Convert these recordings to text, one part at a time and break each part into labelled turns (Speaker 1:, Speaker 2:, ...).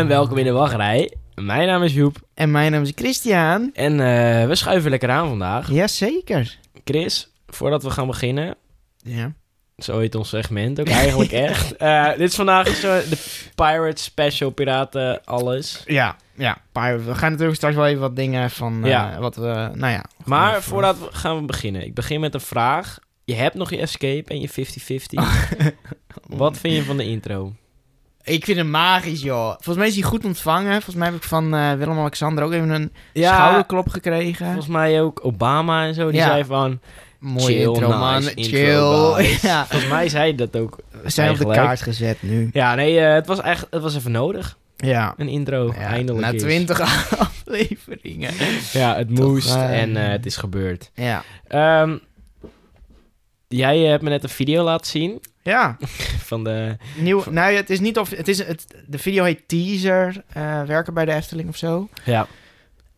Speaker 1: en welkom in de wachtrij. Mijn naam is Joep
Speaker 2: En mijn naam is Christian.
Speaker 1: en eh, we schuiven lekker aan vandaag.
Speaker 2: Jazeker.
Speaker 1: Chris, voordat we gaan beginnen,
Speaker 2: Ja.
Speaker 1: zo heet ons segment ook eigenlijk echt. Eh, dit is vandaag zo de Pirate Special Piraten alles.
Speaker 2: Ja, ja. We gaan natuurlijk straks wel even wat dingen van eh,
Speaker 1: Ja.
Speaker 2: wat we, nou ja.
Speaker 1: Maar voordat we gaan we beginnen, ik begin met een vraag. Je hebt nog je escape en je 50-50. Wat vind je van de intro?
Speaker 2: Ik vind hem magisch, joh. Volgens mij is hij goed ontvangen. Volgens mij heb ik van eh, Willem-Alexander ook even een schouderklop gekregen.
Speaker 1: volgens mij ook Obama en zo. Die
Speaker 2: Ja.
Speaker 1: zei van,
Speaker 2: Mooie
Speaker 1: chill,
Speaker 2: intro, man.
Speaker 1: intro,
Speaker 2: Chill. ja.
Speaker 1: volgens mij zei hij dat ook.
Speaker 2: We zijn op de kaart gezet nu.
Speaker 1: Ja, nee, eh, het was echt, het was even nodig.
Speaker 2: Ja.
Speaker 1: Een intro,
Speaker 2: Ja,
Speaker 1: eindelijk
Speaker 2: Na twintig afleveringen.
Speaker 1: Ja, het moest
Speaker 2: eh,
Speaker 1: en het is gebeurd.
Speaker 2: Ja.
Speaker 1: Ehm, jij hebt me net een video laten zien
Speaker 2: Ja.
Speaker 1: van de...
Speaker 2: Nieuw, nou, het is niet of... Het is, het, de video heet Teaser. eh, werken bij de Efteling of zo.
Speaker 1: Ja,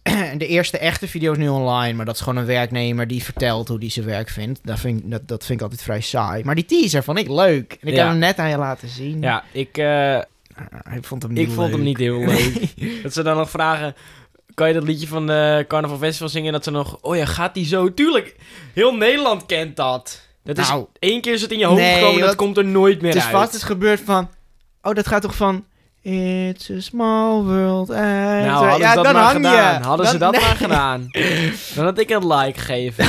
Speaker 2: En de eerste echte video is nu online, maar dat is gewoon een werknemer die vertelt hoe die zijn werk vindt. Dat vind, ik, dat, dat vind ik altijd vrij saai. Maar die teaser vond ik leuk. En ik
Speaker 1: Ja.
Speaker 2: heb hem net aan je laten zien.
Speaker 1: ja ik, eh,
Speaker 2: ik vond hem niet
Speaker 1: ik vond hem niet heel leuk. dat ze dan nog vragen... Kan je dat liedje van de Carnaval Festival zingen? En dat ze nog... Oh ja, gaat die zo? Tuurlijk, heel Nederland kent dat. Dat is
Speaker 2: Nou.
Speaker 1: één keer is het in je hoofd
Speaker 2: Nee,
Speaker 1: gekomen, dat
Speaker 2: wat-
Speaker 1: komt er nooit meer
Speaker 2: Het is
Speaker 1: uit.
Speaker 2: vast eens gebeurd van... Oh, dat gaat toch van... It's a small world and...
Speaker 1: Nou, hadden
Speaker 2: ja,
Speaker 1: ze dat
Speaker 2: dan
Speaker 1: maar gedaan.
Speaker 2: je.
Speaker 1: Hadden ze
Speaker 2: Dan-
Speaker 1: dat
Speaker 2: nee.
Speaker 1: maar gedaan. Dan had ik een like gegeven.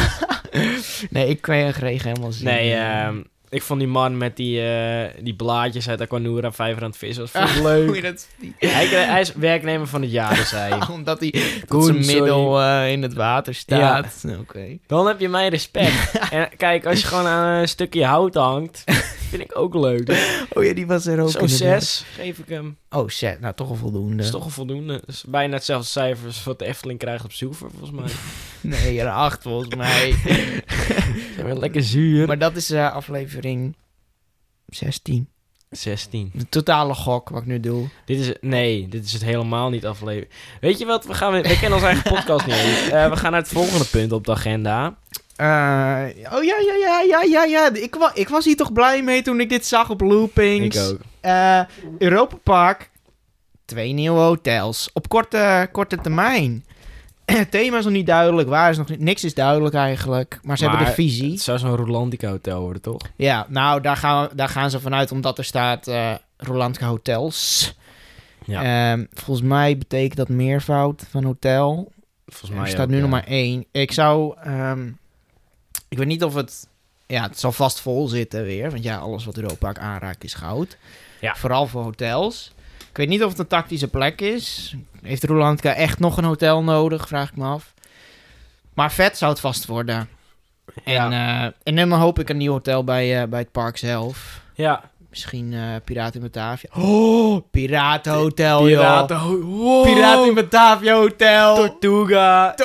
Speaker 2: Nee, ik kreeg helemaal zin.
Speaker 1: Nee, ehm, ik vond die man met die, eh, die blaadjes uit Aquanura vijver aan het vissen. Dat
Speaker 2: Ah,
Speaker 1: vond ik leuk.
Speaker 2: dat-
Speaker 1: hij, hij is werknemer van het jaar, dus hij.
Speaker 2: Omdat hij tot zijn middel eh, in het water staat. Oké.
Speaker 1: Dan heb je mijn respect. en kijk, als je gewoon aan een stukje hout hangt, vind ik ook leuk.
Speaker 2: Oh ja, die was er ook.
Speaker 1: Zo'n. 6 geef ik hem.
Speaker 2: Oh, set. Nou, toch een voldoende.
Speaker 1: Dat is toch een voldoende. Dat is bijna hetzelfde cijfer als wat de Efteling krijgt op Zilver, volgens mij.
Speaker 2: Nee, er acht volgens mij.
Speaker 1: We lekker zuur.
Speaker 2: maar dat is eh, aflevering 16.
Speaker 1: 16.
Speaker 2: De totale gok wat ik nu doe.
Speaker 1: Dit is, nee, dit is het helemaal niet aflevering. Weet je wat? We, gaan, we kennen onze eigen podcast niet. Eh, we gaan naar het volgende punt op de agenda.
Speaker 2: Eh, oh ja, ja, ja, ja, ja, ja. Ik, wa ik was hier toch blij mee toen ik dit zag op Loopings.
Speaker 1: Ik ook.
Speaker 2: Eh, Europa Park. Twee nieuwe hotels. Op korte, korte termijn. Het thema is nog niet duidelijk. Waar is nog niet, niks is duidelijk eigenlijk. Maar ze hebben de visie.
Speaker 1: Het zou zo'n Rolandica hotel worden, toch?
Speaker 2: Ja, nou, daar gaan, we- daar gaan ze vanuit omdat er staat eh Rolandica Hotels.
Speaker 1: Ja,
Speaker 2: Ehm, volgens mij betekent dat meervoud van hotel.
Speaker 1: volgens
Speaker 2: Er
Speaker 1: mij
Speaker 2: staat
Speaker 1: ook,
Speaker 2: nu
Speaker 1: ja.
Speaker 2: nog maar één. Ik zou... ehm, ik weet niet of het... Ja, het zal vast vol zitten weer. Want ja, alles wat Europa aanraakt is goud.
Speaker 1: Ja.
Speaker 2: Vooral voor hotels. Ik weet niet of het een tactische plek is. Heeft Rolandica echt nog een hotel nodig? Vraag ik me af. Maar vet zou het vast worden.
Speaker 1: Ja.
Speaker 2: En, eh, en dan hoop ik een nieuw hotel bij, eh, bij het park zelf.
Speaker 1: Ja,
Speaker 2: Misschien eh Piraten in Batavia. Oh, Piratenhotel,
Speaker 1: Piraten.
Speaker 2: joh.
Speaker 1: Wow.
Speaker 2: Piraten in Batavia Hotel.
Speaker 1: Tortuga.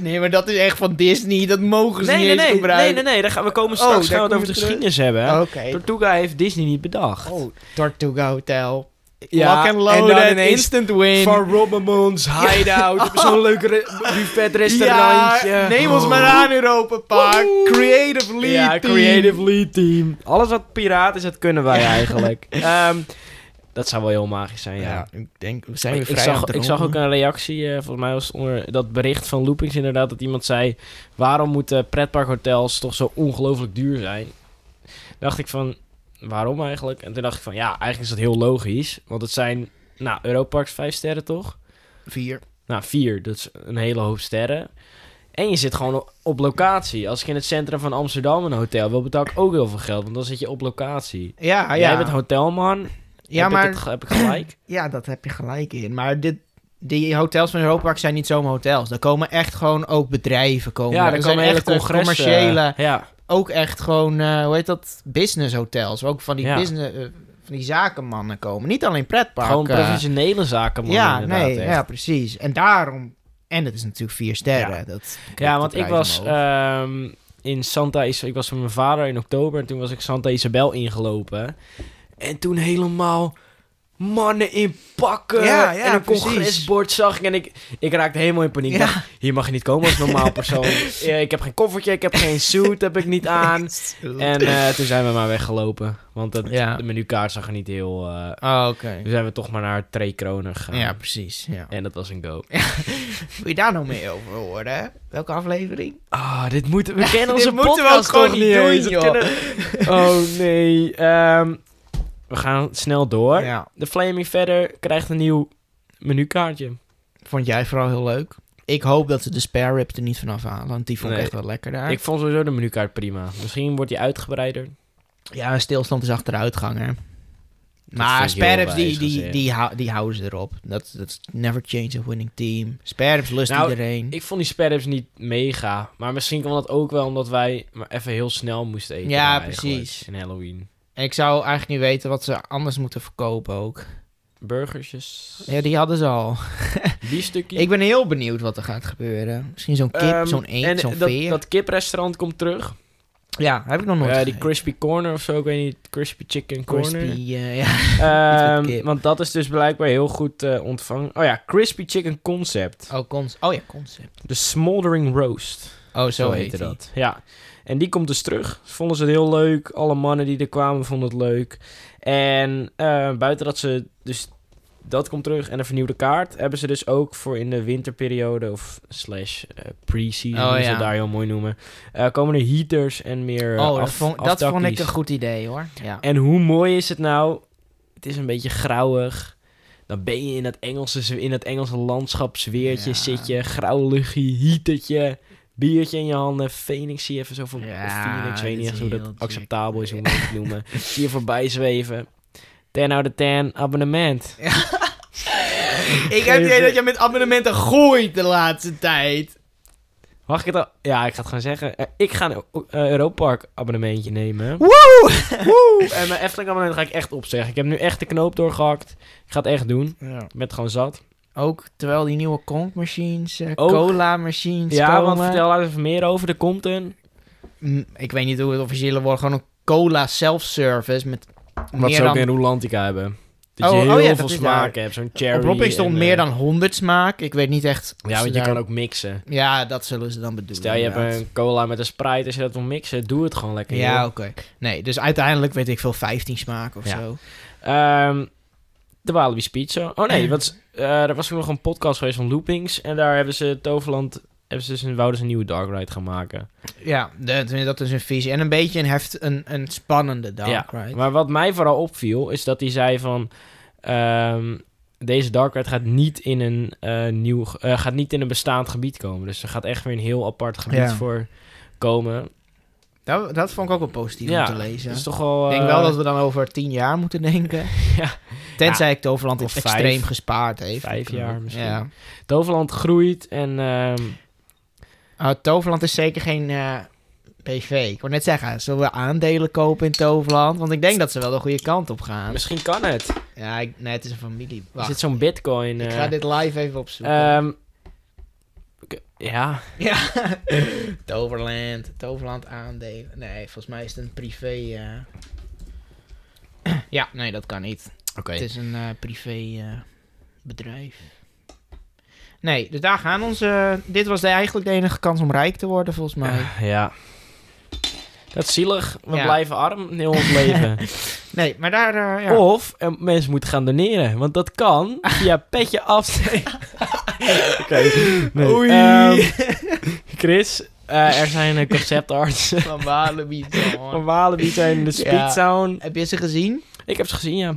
Speaker 2: Nee, maar dat is echt van Disney. Dat mogen ze
Speaker 1: Nee,
Speaker 2: niet
Speaker 1: nee,
Speaker 2: eens
Speaker 1: nee, nee,
Speaker 2: gebruiken.
Speaker 1: nee, nee. Daar gaan we komen
Speaker 2: Oh,
Speaker 1: straks
Speaker 2: daar
Speaker 1: gaan we het over de
Speaker 2: terug.
Speaker 1: geschiedenis hebben. hè.
Speaker 2: Oké.
Speaker 1: Tortuga heeft Disney niet bedacht.
Speaker 2: Oh, Tortuga Hotel.
Speaker 1: Ja,
Speaker 2: Lock and
Speaker 1: en
Speaker 2: loaded,
Speaker 1: dan ineens
Speaker 2: instant win.
Speaker 1: Van Robbermons Hideout. Zo'n leuk re- buffet
Speaker 2: ja, neem ons maar aan Europa Park. Creative lead
Speaker 1: Ja,
Speaker 2: team.
Speaker 1: creative lead team. Alles wat piraat is, dat kunnen wij eigenlijk. Ehm, dat zou wel heel magisch zijn, ja.
Speaker 2: Ja, ik denk, we zijn
Speaker 1: Ik,
Speaker 2: weer
Speaker 1: ik
Speaker 2: vrij aan
Speaker 1: zag, ik zag ook een reactie, eh, volgens mij was het onder dat bericht van Loopings inderdaad, dat iemand zei... Waarom moeten pretparkhotels toch zo ongelooflijk duur zijn? dacht ik van, waarom eigenlijk? En toen dacht ik van, ja, eigenlijk is dat heel logisch. Want het zijn, nou, Europarks vijf sterren toch?
Speaker 2: Vier.
Speaker 1: Nou, vier, dat is een hele hoop sterren. En je zit gewoon op locatie. Als ik in het centrum van Amsterdam een hotel wil, betaal ik ook heel veel geld. Want dan zit je op locatie.
Speaker 2: Ja, ja.
Speaker 1: Jij bent hotelman.
Speaker 2: Ja,
Speaker 1: heb,
Speaker 2: maar
Speaker 1: ik het, heb ik gelijk?
Speaker 2: Ja, dat heb je gelijk in. Maar dit, die hotels van Europa Park zijn niet zomaar hotels. Daar komen echt gewoon ook bedrijven komen.
Speaker 1: ja,
Speaker 2: er zijn
Speaker 1: komen hele
Speaker 2: echt eh,
Speaker 1: congressen.
Speaker 2: commerciële,
Speaker 1: Ja,
Speaker 2: ook echt gewoon, eh, hoe heet dat, business hotels. Ook van die
Speaker 1: Ja.
Speaker 2: business, eh, van die zakenmannen komen. Niet alleen pretpark.
Speaker 1: gewoon professionele zaken.
Speaker 2: ja, nee,
Speaker 1: echt.
Speaker 2: ja, precies. En daarom, en het is natuurlijk vier sterren.
Speaker 1: Ja.
Speaker 2: Dat
Speaker 1: Ja, want ik was ehm, in Santa Isabel. Ik was met mijn vader in oktober. En toen was ik Santa Isabel ingelopen. En toen helemaal mannen in pakken.
Speaker 2: Ja, ja,
Speaker 1: en een
Speaker 2: precies.
Speaker 1: congresbord zag ik. En ik, ik raakte helemaal in paniek.
Speaker 2: Ja.
Speaker 1: dacht, hier mag je niet komen als normaal persoon. Ik heb geen koffertje, ik heb geen suit, heb ik niet aan. En eh, toen zijn we maar weggelopen. Want
Speaker 2: Ja.
Speaker 1: de menukaart zag er niet heel...
Speaker 2: Oh, oké.
Speaker 1: toen zijn we toch maar naar Twee Kronen gegaan.
Speaker 2: Ja, precies. Ja.
Speaker 1: En dat was een go.
Speaker 2: Wil je daar nog meer over horen? Welke aflevering?
Speaker 1: Ah, dit moeten we kennen onze
Speaker 2: moeten we
Speaker 1: podcast
Speaker 2: ook gewoon
Speaker 1: toch
Speaker 2: niet doen.
Speaker 1: Dat
Speaker 2: joh.
Speaker 1: kunnen- Oh nee. Ehm, we gaan snel door.
Speaker 2: Ja.
Speaker 1: De Flaming Feather krijgt een nieuw menukaartje.
Speaker 2: Vond jij vooral heel leuk? Ik hoop dat ze de spare rib er niet vanaf halen, want die vond ik
Speaker 1: Nee.
Speaker 2: echt wel lekker daar.
Speaker 1: Ik vond sowieso de menukaart prima. Misschien wordt die uitgebreider.
Speaker 2: Ja, een stilstand is achteruitgang, hè. Maar spare die, die, die, hou- die houden ze erop. Dat is never change a winning team. Spare ribs lust
Speaker 1: Nou,
Speaker 2: iedereen.
Speaker 1: Ik vond die sperrips niet mega. Maar misschien kwam dat ook wel omdat wij maar even heel snel moesten eten.
Speaker 2: Ja, precies.
Speaker 1: In Halloween.
Speaker 2: Ik zou eigenlijk niet weten wat ze anders moeten verkopen ook.
Speaker 1: Burgersjes.
Speaker 2: Ja, die hadden ze al.
Speaker 1: Biefstukje.
Speaker 2: Ik ben heel benieuwd wat er gaat gebeuren. Misschien zo'n kip,
Speaker 1: Ehm,
Speaker 2: zo'n eend,
Speaker 1: en
Speaker 2: zo'n
Speaker 1: dat,
Speaker 2: veer.
Speaker 1: dat kiprestaurant komt terug.
Speaker 2: Ja, heb ik nog nooit
Speaker 1: die crispy corner of zo, ik weet niet. Crispy chicken corner.
Speaker 2: Crispy, eh, ja.
Speaker 1: Ehm, want dat is dus blijkbaar heel goed eh, ontvangen. Oh ja, crispy chicken concept.
Speaker 2: Oh, cons oh ja, concept.
Speaker 1: De smoldering roast.
Speaker 2: Oh, zo,
Speaker 1: Zo
Speaker 2: heet
Speaker 1: heette
Speaker 2: die.
Speaker 1: dat. Ja. En die komt dus terug. Vonden ze het heel leuk. Alle mannen die er kwamen vonden het leuk. En eh, buiten dat ze dus dat komt terug en een vernieuwde kaart, hebben ze dus ook voor in de winterperiode of slash eh, pre-season,
Speaker 2: Oh,
Speaker 1: ze het daar heel mooi noemen, eh, komen er heaters en meer
Speaker 2: Oh, dat vond, dat vond ik een goed idee, hoor. Ja.
Speaker 1: En hoe mooi is het nou? Het is een beetje grauwig. Dan ben je in dat Engelse, in dat Engelse landschapsweertje,
Speaker 2: Ja.
Speaker 1: zit je, grauw luchtje, heatertje, biertje in je handen, Phoenix zie je even zo van,
Speaker 2: Ja,
Speaker 1: Phoenix, weet niet echt hoe dat acceptabel is, hoe je het noemen. zie je voorbij zweven. 10 out of 10 abonnement.
Speaker 2: ik heb het idee dat je met abonnementen gooit de laatste tijd.
Speaker 1: Mag ik het al? Ja, ik ga het gewoon zeggen. Eh, ik ga een uh, Europark abonnementje nemen.
Speaker 2: Woe!
Speaker 1: Woe! En mijn Efteling abonnement ga ik echt opzeggen. Ik heb nu echt de knoop doorgehakt. Ik ga het echt doen. Ik ben het gewoon zat.
Speaker 2: Ook terwijl die nieuwe Conk machines, eh,
Speaker 1: Ook.
Speaker 2: cola machines
Speaker 1: Ja,
Speaker 2: komen.
Speaker 1: want vertel daar even meer over. Er komt een...
Speaker 2: Mm, ik weet niet hoe het officiële wordt. Gewoon een cola self-service met
Speaker 1: Wat
Speaker 2: meer
Speaker 1: ze ook
Speaker 2: dan...
Speaker 1: in Rolantica hebben. Dat
Speaker 2: Oh,
Speaker 1: je
Speaker 2: oh
Speaker 1: heel
Speaker 2: ja,
Speaker 1: veel
Speaker 2: dat is
Speaker 1: smaken hebt. Zo'n cherry.
Speaker 2: Op Ropping stond
Speaker 1: en,
Speaker 2: meer
Speaker 1: eh,
Speaker 2: dan 100 smaak. Ik weet niet echt...
Speaker 1: Ja, want je
Speaker 2: daar-
Speaker 1: kan ook mixen.
Speaker 2: Ja, dat zullen ze dan bedoelen.
Speaker 1: Stel, je hebt een cola met een Sprite. Als je dat wil mixen, doe het gewoon lekker.
Speaker 2: Ja, oké. Nee, dus uiteindelijk weet ik veel 15 smaken of
Speaker 1: Ja.
Speaker 2: zo.
Speaker 1: Ehm, de Walibi Pizza. Oh nee, wat, eh, er was ook nog een podcast geweest van Loopings. En daar hebben ze Toverland... Hebben ze dus een, wouden ze een nieuwe Dark Ride gaan maken.
Speaker 2: Ja, de- dat is een visie. En een beetje een, heft, een, een spannende dark
Speaker 1: ja,
Speaker 2: ride.
Speaker 1: maar wat mij vooral opviel, is dat hij zei van... ehm, deze Dark Ride gaat niet in een eh, nieuw... eh, gaat niet in een bestaand gebied komen. Dus er gaat echt weer een heel apart gebied
Speaker 2: Ja.
Speaker 1: voor komen.
Speaker 2: Dat, dat vond ik ook wel positief
Speaker 1: Ja,
Speaker 2: om te lezen.
Speaker 1: Dat is toch wel...
Speaker 2: ik denk
Speaker 1: eh,
Speaker 2: wel dat we dan over tien jaar moeten denken.
Speaker 1: Ja.
Speaker 2: Tenzij ik Toverland
Speaker 1: Of
Speaker 2: het
Speaker 1: vijf.
Speaker 2: extreem gespaard heeft.
Speaker 1: Vijf jaar misschien.
Speaker 2: Ja.
Speaker 1: Toverland groeit en...
Speaker 2: Uh, Toverland is zeker geen eh, PV. Ik wou net zeggen, zullen we aandelen kopen in Toverland? Want ik denk dat ze wel de goede kant op gaan.
Speaker 1: misschien kan het.
Speaker 2: Ja, ik, nee, het is een familie.
Speaker 1: Er
Speaker 2: Wacht,
Speaker 1: zit zo'n bitcoin...
Speaker 2: ik
Speaker 1: eh,
Speaker 2: ga dit live even opzoeken.
Speaker 1: ehm, ja,
Speaker 2: ja. Toverland, Toverland aandelen. Nee, volgens mij is het een privé... eh. ja, nee, dat kan niet.
Speaker 1: oké.
Speaker 2: Het is een eh, privé eh, bedrijf. Nee, dus daar gaan onze... Dit was de, eigenlijk de enige kans om rijk te worden, volgens mij.
Speaker 1: Ja. Dat is zielig. We
Speaker 2: Ja.
Speaker 1: blijven arm heel ons leven.
Speaker 2: Nee, maar daar... eh, ja.
Speaker 1: Of eh, mensen moeten gaan doneren. Want dat kan via petje af. Oké. nee.
Speaker 2: Oei.
Speaker 1: Ehm, Chris, eh, er zijn conceptarts
Speaker 2: Van Walibi.
Speaker 1: van Walibi zijn de Speed
Speaker 2: Ja.
Speaker 1: Sound.
Speaker 2: Heb je ze gezien?
Speaker 1: Ik heb ze gezien, ja.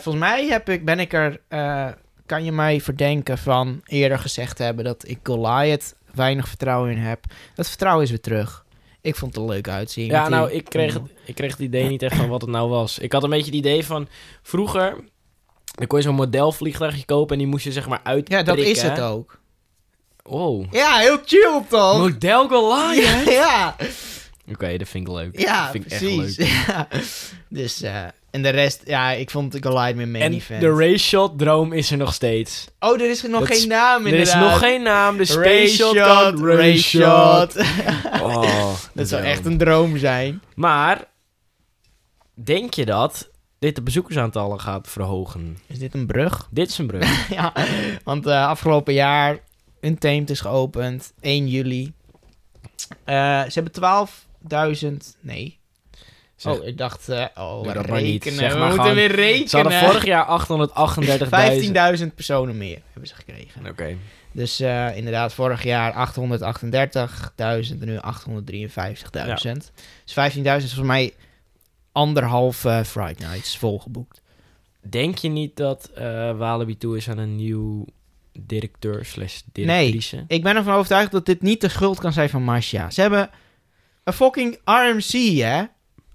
Speaker 2: Volgens mij heb ik, ben ik er... kan je mij verdenken van eerder gezegd hebben dat ik Goliath weinig vertrouwen in heb. Dat vertrouwen is weer terug. Ik vond het er leuk uitzien.
Speaker 1: Ja,
Speaker 2: die-
Speaker 1: nou, ik kreeg, het, ik kreeg het idee niet echt van wat het nou was. Ik had een beetje het idee van... Vroeger... Dan kon je zo'n modelvliegtuigje kopen en die moest je zeg maar uit.
Speaker 2: Ja, dat is het ook.
Speaker 1: Oh.
Speaker 2: Ja, heel chill toch?
Speaker 1: Model Goliath?
Speaker 2: Ja.
Speaker 1: Oké, dat vind ik leuk.
Speaker 2: Ja,
Speaker 1: dat vind ik
Speaker 2: precies.
Speaker 1: echt leuk.
Speaker 2: Ja. Dus, eh, en de rest, ja, ik vond Goliath meer main
Speaker 1: En
Speaker 2: event.
Speaker 1: de race shot droom is er nog steeds.
Speaker 2: oh, er is nog
Speaker 1: Dat
Speaker 2: geen naam
Speaker 1: Er is
Speaker 2: inderdaad.
Speaker 1: nog geen naam, de Shotgun
Speaker 2: shot,
Speaker 1: Race
Speaker 2: race
Speaker 1: Shot.
Speaker 2: shot.
Speaker 1: Oh,
Speaker 2: dat zou echt een droom zijn.
Speaker 1: Maar, denk je dat dit de bezoekersaantallen gaat verhogen.
Speaker 2: Is dit een brug?
Speaker 1: Dit is een brug.
Speaker 2: ja, want eh, afgelopen jaar Untamed is geopend, 1 juli. Eh, ze hebben 12.000, nee.
Speaker 1: Zeg-
Speaker 2: oh, ik dacht, eh, oh, we
Speaker 1: niet.
Speaker 2: rekenen. We moeten weer rekenen.
Speaker 1: Ze hadden vorig jaar 838.000.
Speaker 2: 15.000 personen meer hebben ze gekregen.
Speaker 1: Oké.
Speaker 2: Dus eh, inderdaad, vorig jaar 838.000 en nu 853.000. Dus 15.000 is voor mij anderhalf eh Friday Nights volgeboekt.
Speaker 1: Denk je niet dat Walibi toe is aan een nieuw directeur slash directrice?
Speaker 2: Ik ben ervan overtuigd dat dit niet de schuld kan zijn van Masha. Ze hebben een fucking RMC, hè?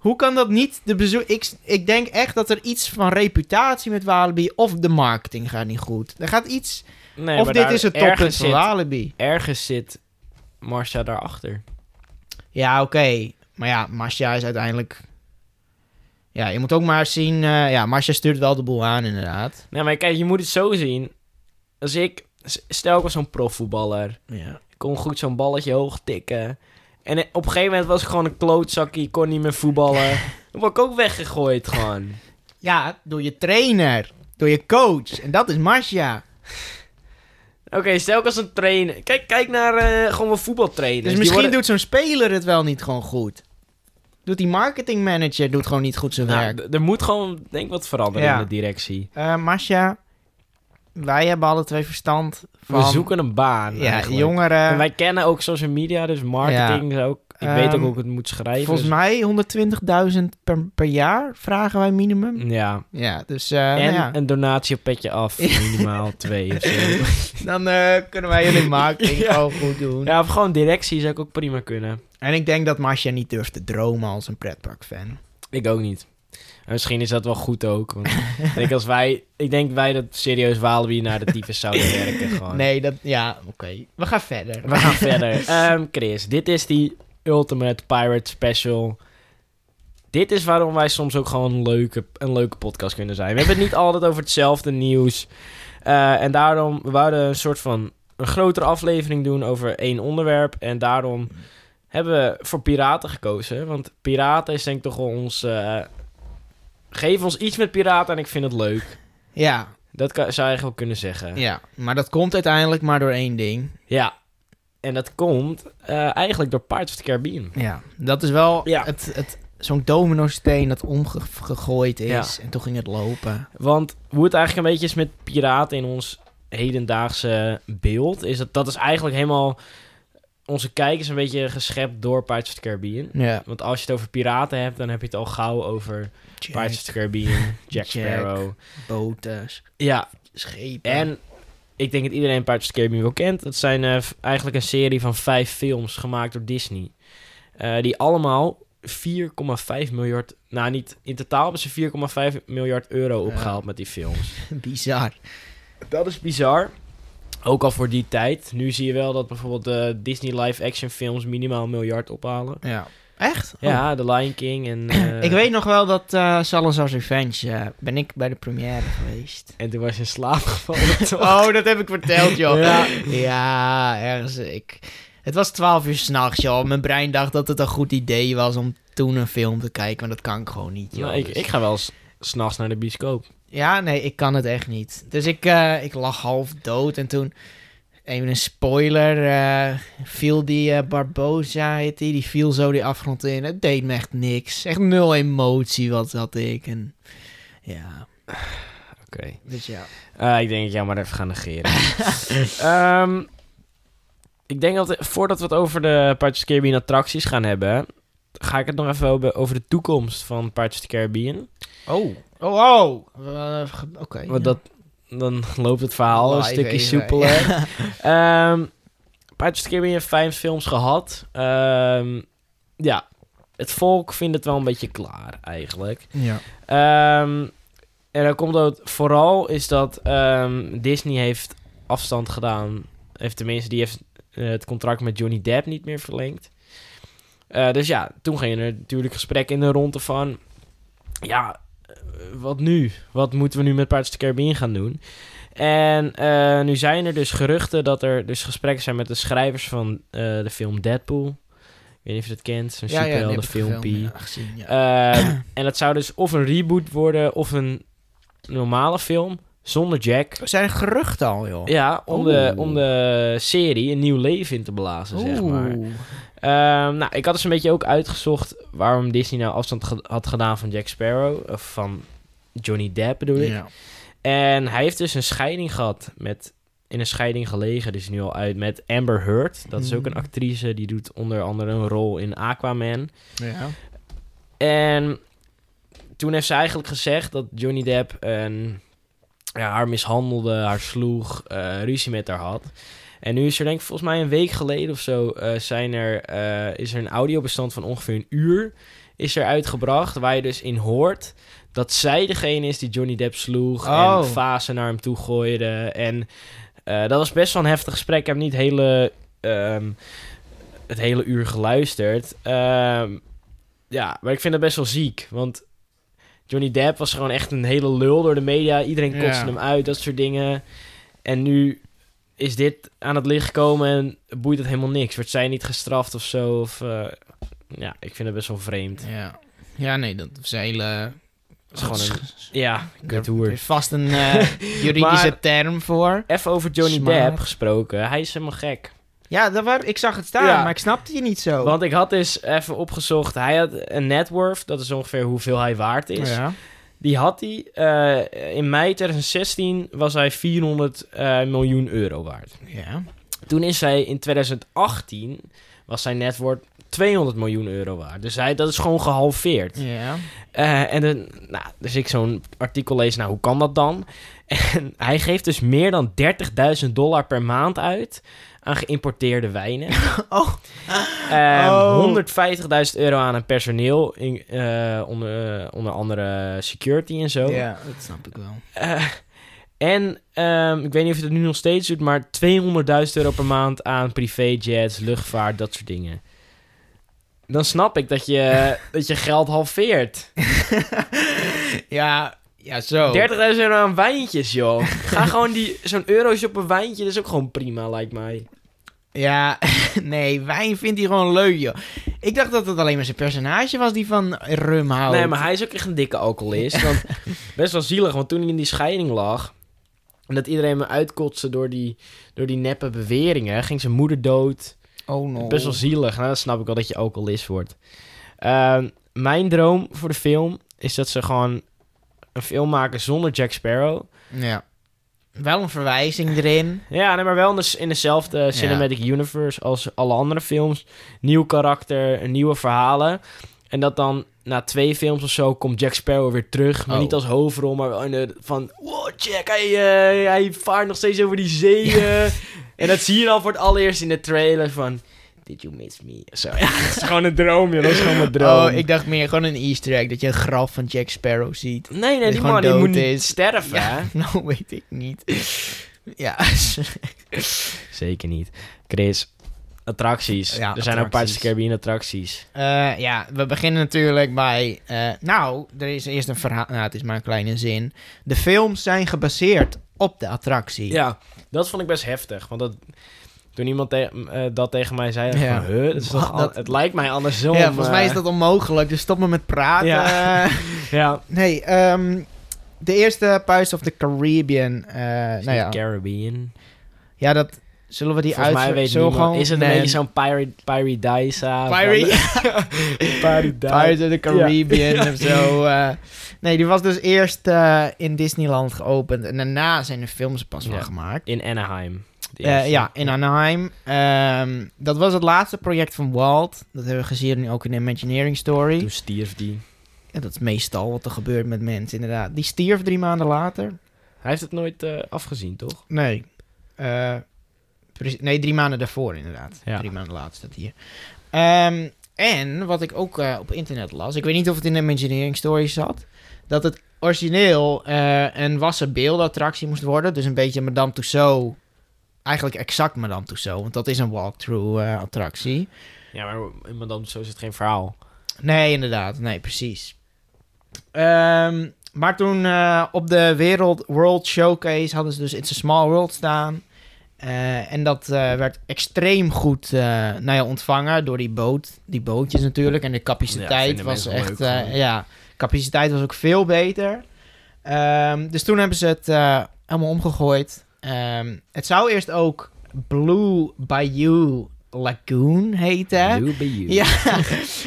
Speaker 2: Hoe kan dat niet de bezoek... Ik, ik denk echt dat er iets van reputatie met Walibi... of de marketing gaat niet goed. Er gaat iets...
Speaker 1: Nee,
Speaker 2: of dit is het toppunt van Walibi.
Speaker 1: ergens zit Marcia daarachter.
Speaker 2: Ja, oké. Maar ja, Masha is uiteindelijk... Ja, je moet ook maar zien... eh, ja, Masha stuurt wel de boel aan, inderdaad.
Speaker 1: Nee, maar kijk, je moet het zo zien. Als ik... Stel, ik was zo'n profvoetballer.
Speaker 2: Ja.
Speaker 1: Ik kon goed zo'n balletje hoog tikken. En op een gegeven moment was ik gewoon een klootzakje. Ik kon niet meer voetballen. Dan word ik ook weggegooid gewoon.
Speaker 2: Ja, door je trainer. Door je coach. En dat is Masha.
Speaker 1: Oké, stel ik als een trainer. Kijk, kijk naar eh, gewoon mijn voetbaltrainers.
Speaker 2: Dus misschien
Speaker 1: worden-
Speaker 2: doet zo'n speler het wel niet gewoon goed. Doet die marketingmanager doet gewoon niet goed zijn
Speaker 1: Nou,
Speaker 2: werk.
Speaker 1: er moet gewoon, denk ik, wat veranderen
Speaker 2: Ja.
Speaker 1: in de directie.
Speaker 2: Masha, wij hebben alle twee verstand van...
Speaker 1: We zoeken een baan.
Speaker 2: Ja,
Speaker 1: eigenlijk.
Speaker 2: jongeren.
Speaker 1: En wij kennen ook social media, dus marketing is ook. Ik weet ook
Speaker 2: Ehm,
Speaker 1: hoe ik het moet schrijven.
Speaker 2: Volgens
Speaker 1: dus-
Speaker 2: mij 120.000 per, per jaar vragen wij minimum.
Speaker 1: Ja.
Speaker 2: Ja, dus eh,
Speaker 1: en
Speaker 2: nou ja.
Speaker 1: een donatie op petje af, minimaal twee of zo.
Speaker 2: dan eh, kunnen wij jullie marketing
Speaker 1: Ja.
Speaker 2: gewoon goed doen.
Speaker 1: Ja, of gewoon directie zou ik ook prima kunnen.
Speaker 2: En ik denk dat Masha niet durft te dromen als een pretparkfan.
Speaker 1: Ik ook niet. En misschien is dat wel goed ook. Want ik denk als wij, ik denk wij dat serieus Walibi naar de tyfus zouden werken gewoon.
Speaker 2: Nee, dat... Ja, oké. We gaan verder.
Speaker 1: We gaan verder. Ehm, Chris, dit is die Ultimate Pirate Special. Dit is waarom wij soms ook gewoon een leuke, een leuke podcast kunnen zijn. We hebben het niet altijd over hetzelfde nieuws. Eh, en daarom, we wouden een soort van een grotere aflevering doen over één onderwerp. En daarom hebben we voor piraten gekozen. Want piraten is denk ik toch wel ons... eh, geef ons iets met piraten en ik vind het leuk.
Speaker 2: Ja,
Speaker 1: Dat kan, zou je eigenlijk wel kunnen zeggen.
Speaker 2: ja, maar dat komt uiteindelijk maar door één ding.
Speaker 1: Ja. En dat komt eh, eigenlijk door Pirates of the Caribbean.
Speaker 2: Ja, dat is wel
Speaker 1: Ja.
Speaker 2: het, het, zo'n domino-steen dat omgegooid is.
Speaker 1: Ja.
Speaker 2: En toen ging het lopen.
Speaker 1: Want hoe het eigenlijk een beetje is met piraten in ons hedendaagse beeld, is dat dat is eigenlijk helemaal. Onze kijk is een beetje geschept door Pirates of the Caribbean.
Speaker 2: Ja.
Speaker 1: Want als je het over piraten hebt, dan heb je het al gauw over Pirates of the Caribbean, Jack
Speaker 2: Jack.
Speaker 1: Sparrow.
Speaker 2: boten,
Speaker 1: Ja,
Speaker 2: schepen.
Speaker 1: en ik denk dat iedereen Pirates of the Caribbean wel kent. Dat zijn eh, eigenlijk een serie van vijf films gemaakt door Disney. Eh, die allemaal 4,5 miljard... Nou, niet... In totaal hebben ze 4,5 miljard euro
Speaker 2: Ja.
Speaker 1: opgehaald met die films.
Speaker 2: Bizar.
Speaker 1: Dat is bizar. Ook al voor die tijd. Nu zie je wel dat bijvoorbeeld de Disney live-action films minimaal een miljard ophalen.
Speaker 2: Ja. Echt? Oh.
Speaker 1: Ja, The Lion King en... eh,
Speaker 2: Ik weet nog wel dat eh Salazar's Revenge, eh, ben ik bij de première geweest.
Speaker 1: En toen was je in slaap gevallen.
Speaker 2: Oh, dat heb ik verteld, joh.
Speaker 1: Ja.
Speaker 2: ja, ergens. Ik... Het was 12 uur s'nachts, joh. Mijn brein dacht dat het een goed idee was om toen een film te kijken, maar dat kan ik gewoon niet, joh.
Speaker 1: Nou, ik,
Speaker 2: Dus-
Speaker 1: ik ga wel s- s'nachts naar de bioscoop.
Speaker 2: Ja, nee, ik kan het echt niet. Dus ik, eh, ik lag half dood en toen... Even een spoiler, eh, viel die eh, Barbosa, heet die, die viel zo die afgrond in. Het deed me echt niks. Echt nul emotie, wat had ik. En ja,
Speaker 1: Oké.
Speaker 2: dus ja.
Speaker 1: Ik denk dat jou maar even ga negeren. Ehm, ik denk dat voordat we het over de Pirates Caribbean attracties gaan hebben... ga ik het nog even over, over de toekomst van Pirates of the Caribbean.
Speaker 2: Oh, oh, oh. Eh, Oké.
Speaker 1: Want
Speaker 2: ja.
Speaker 1: dat, dan loopt het verhaal een
Speaker 2: Live
Speaker 1: stukje
Speaker 2: even,
Speaker 1: soepeler.
Speaker 2: ja.
Speaker 1: Ehm Pirates of the Caribbean heeft vijf films gehad. Ehm, ja, het volk vindt het wel een beetje klaar eigenlijk.
Speaker 2: Ja.
Speaker 1: Ehm, en dan komt het vooral is dat Disney heeft afstand gedaan. Heeft tenminste, die heeft eh, het contract met Johnny Depp niet meer verlengd. Eh, dus ja, toen gingen er natuurlijk gesprekken in de ronde van... Ja, eh, wat nu? Wat moeten we nu met Pirates of the Caribbean gaan doen? En eh, nu zijn er dus geruchten dat er dus gesprekken zijn met de schrijvers van de film Deadpool. Ik weet niet of je dat kent. Zo'n
Speaker 2: Ja, ja.
Speaker 1: Ehm, en dat zou dus of een reboot worden of een normale film zonder Jack.
Speaker 2: Er zijn geruchten al, joh.
Speaker 1: Ja, om, de, om de serie een nieuw leven in te blazen, zeg maar. Ehm, nou, ik had dus een beetje ook uitgezocht waarom Disney nou afstand ge- had gedaan van Jack Sparrow. Of van Johnny Depp bedoel ik.
Speaker 2: Ja.
Speaker 1: En hij heeft dus een scheiding gehad met... In een scheiding gelegen, dus nu al uit, met Amber Heard. Dat is ook een
Speaker 2: Mhm.
Speaker 1: actrice, die doet onder andere een rol in Aquaman.
Speaker 2: Ja.
Speaker 1: En toen heeft ze eigenlijk gezegd dat Johnny Depp een, ja, haar mishandelde, haar sloeg, eh, ruzie met haar had. En nu is er denk ik volgens mij een week geleden of zo... eh, zijn er, eh, is er een audiobestand van ongeveer een uur is er uitgebracht... waar je dus in hoort dat zij degene is die Johnny Depp sloeg...
Speaker 2: Oh.
Speaker 1: en fasen naar hem toe gooide. En dat was best wel een heftig gesprek. Ik heb niet hele, ehm, het hele uur geluisterd. Ehm, ja, maar ik vind het best wel ziek. Want Johnny Depp was gewoon echt een hele lul door de media. Iedereen kotste
Speaker 2: Ja.
Speaker 1: hem uit, dat soort dingen. En nu is dit aan het licht gekomen en boeit het helemaal niks. Wordt zij niet gestraft of zo? Of, eh, ja, ik vind het best wel vreemd.
Speaker 2: Ja. ja, nee, dat is een hele...
Speaker 1: Is gewoon een... Ja,
Speaker 2: Er is vast een eh, juridische
Speaker 1: Maar-
Speaker 2: term voor.
Speaker 1: Even over Johnny
Speaker 2: Smaak.
Speaker 1: Depp gesproken. Hij is helemaal gek.
Speaker 2: Ja, dat waar, ik zag het staan,
Speaker 1: Ja.
Speaker 2: maar ik snapte je niet zo.
Speaker 1: Want ik had dus even opgezocht. Hij had een net worth. Dat is ongeveer hoeveel hij waard is.
Speaker 2: Ja.
Speaker 1: Die had hij. eh, in mei 2016 was hij 400 eh, miljoen euro waard.
Speaker 2: Ja.
Speaker 1: Toen is hij in 2018 was zijn net worth 200 miljoen euro waard. Dus hij, dat is gewoon gehalveerd.
Speaker 2: Ja.
Speaker 1: Eh, en dan, nou, dus ik zo'n artikel lees, nou, hoe kan dat dan? En hij geeft dus meer dan 30.000 dollar per maand uit aan geïmporteerde wijnen.
Speaker 2: Oh.
Speaker 1: Ehm,
Speaker 2: Oh.
Speaker 1: 150.000 euro aan een personeel, in, eh, onder, eh, onder andere security en zo.
Speaker 2: Ja, dat snap ik wel.
Speaker 1: Eh, en ehm, ik weet niet of je het nu nog steeds doet, maar 200.000 euro per maand aan privéjets, luchtvaart, dat soort dingen. Dan snap ik dat je, dat je geld halveert.
Speaker 2: ja, ja, zo.
Speaker 1: 30.000 euro aan wijntjes, joh. Ga gewoon die, zo'n euro's op een wijntje, dat is ook gewoon prima, lijkt mij.
Speaker 2: Ja, nee, wijn vindt hij gewoon leuk, joh. Ik dacht dat het alleen maar zijn personage was die van rum houdt.
Speaker 1: Nee, maar hij is ook echt een dikke alcoholist. Want best wel zielig, want toen hij in die scheiding lag... en dat iedereen me uitkotste door die, door die neppe beweringen... ging zijn moeder dood.
Speaker 2: Oh, no.
Speaker 1: Best wel zielig. Nou, dan snap ik wel dat je alcoholist wordt. Ehm, mijn droom voor de film is dat ze gewoon een film maken zonder Jack Sparrow.
Speaker 2: Ja. Wel een verwijzing erin.
Speaker 1: Ja, nee, maar wel in, de- in dezelfde cinematic universe als alle andere films. Nieuw karakter, nieuwe verhalen. En dat dan na twee films of zo komt Jack Sparrow weer terug. Maar
Speaker 2: Oh.
Speaker 1: niet als hoofdrol, maar wel in de van... Wow, Jack, hij, eh, hij vaart nog steeds over die zeeën. en dat zie je dan voor het allereerst in de trailer van... Did you miss me? Zo, ja, dat is gewoon een droom, joh. Dat is gewoon mijn droom.
Speaker 2: Oh, ik dacht meer gewoon een easter egg. Dat je een graf van Jack Sparrow ziet.
Speaker 1: Nee, nee,
Speaker 2: Die
Speaker 1: man die moet niet
Speaker 2: is.
Speaker 1: sterven,
Speaker 2: Ja,
Speaker 1: hè?
Speaker 2: nou weet ik niet. Ja,
Speaker 1: Zeker niet. Chris, attracties.
Speaker 2: Ja,
Speaker 1: er zijn ook Pirates of
Speaker 2: attracties.
Speaker 1: the Caribbean attracties.
Speaker 2: Eh, ja, we beginnen natuurlijk bij... eh, nou, er is eerst een verhaal... Nou, het is maar een kleine zin. De films zijn gebaseerd op de attractie.
Speaker 1: Ja, dat vond ik best heftig. Want dat, toen iemand te- eh, dat tegen mij zei,
Speaker 2: Ja.
Speaker 1: van, huh, dat het lijkt mij andersom.
Speaker 2: Ja, volgens mij is
Speaker 1: eh,
Speaker 2: dat onmogelijk, dus stop me met praten.
Speaker 1: Ja. Ja,
Speaker 2: nee, ehm, de eerste Pirates of the Caribbean. eh, nou ja,
Speaker 1: Caribbean.
Speaker 2: ja, dat zullen we die
Speaker 1: Volgens mij weet niemand.
Speaker 2: gewoon-
Speaker 1: Is het een beetje zo'n Pirate, Paradise.
Speaker 2: Pirates of the Caribbean of zo. eh. nee, die was dus eerst eh, in Disneyland geopend en daarna zijn de films pas wel
Speaker 1: Ja.
Speaker 2: gemaakt.
Speaker 1: In Anaheim.
Speaker 2: Eh, ja, in Anaheim. Ehm, dat was het laatste project van Walt. Dat hebben we gezien nu ook in de Imagineering Story.
Speaker 1: Toen stierf die.
Speaker 2: Ja, dat is meestal wat er gebeurt met mensen, inderdaad. Die stierf drie maanden later.
Speaker 1: Hij heeft het nooit eh, afgezien, toch?
Speaker 2: Nee. Eh, nee, drie maanden daarvoor inderdaad.
Speaker 1: Ja.
Speaker 2: Drie maanden later staat hier. Ehm, en wat ik ook op internet las, ik weet niet of het in de Imagineering Story zat, dat het origineel een wassen beeldattractie moest worden. Dus een beetje Madame Tussauds. Eigenlijk exact Madame Tussauds, want dat is een walkthrough eh, attractie.
Speaker 1: Ja, maar in Madame zo is het geen verhaal.
Speaker 2: Nee, inderdaad. Nee, precies. Ehm, maar toen eh, op de Wereld World Showcase hadden ze dus It's a Small World staan. Eh, en dat werd extreem goed eh, nou ja, ontvangen door die boot, die bootjes natuurlijk. En de capaciteit was echt,
Speaker 1: leuk
Speaker 2: ja, capaciteit was ook veel beter. Ehm, dus toen hebben ze het helemaal omgegooid. Ehm, het zou eerst ook Blue Bayou Lagoon heten.
Speaker 1: Blue Bayou.
Speaker 2: Ja,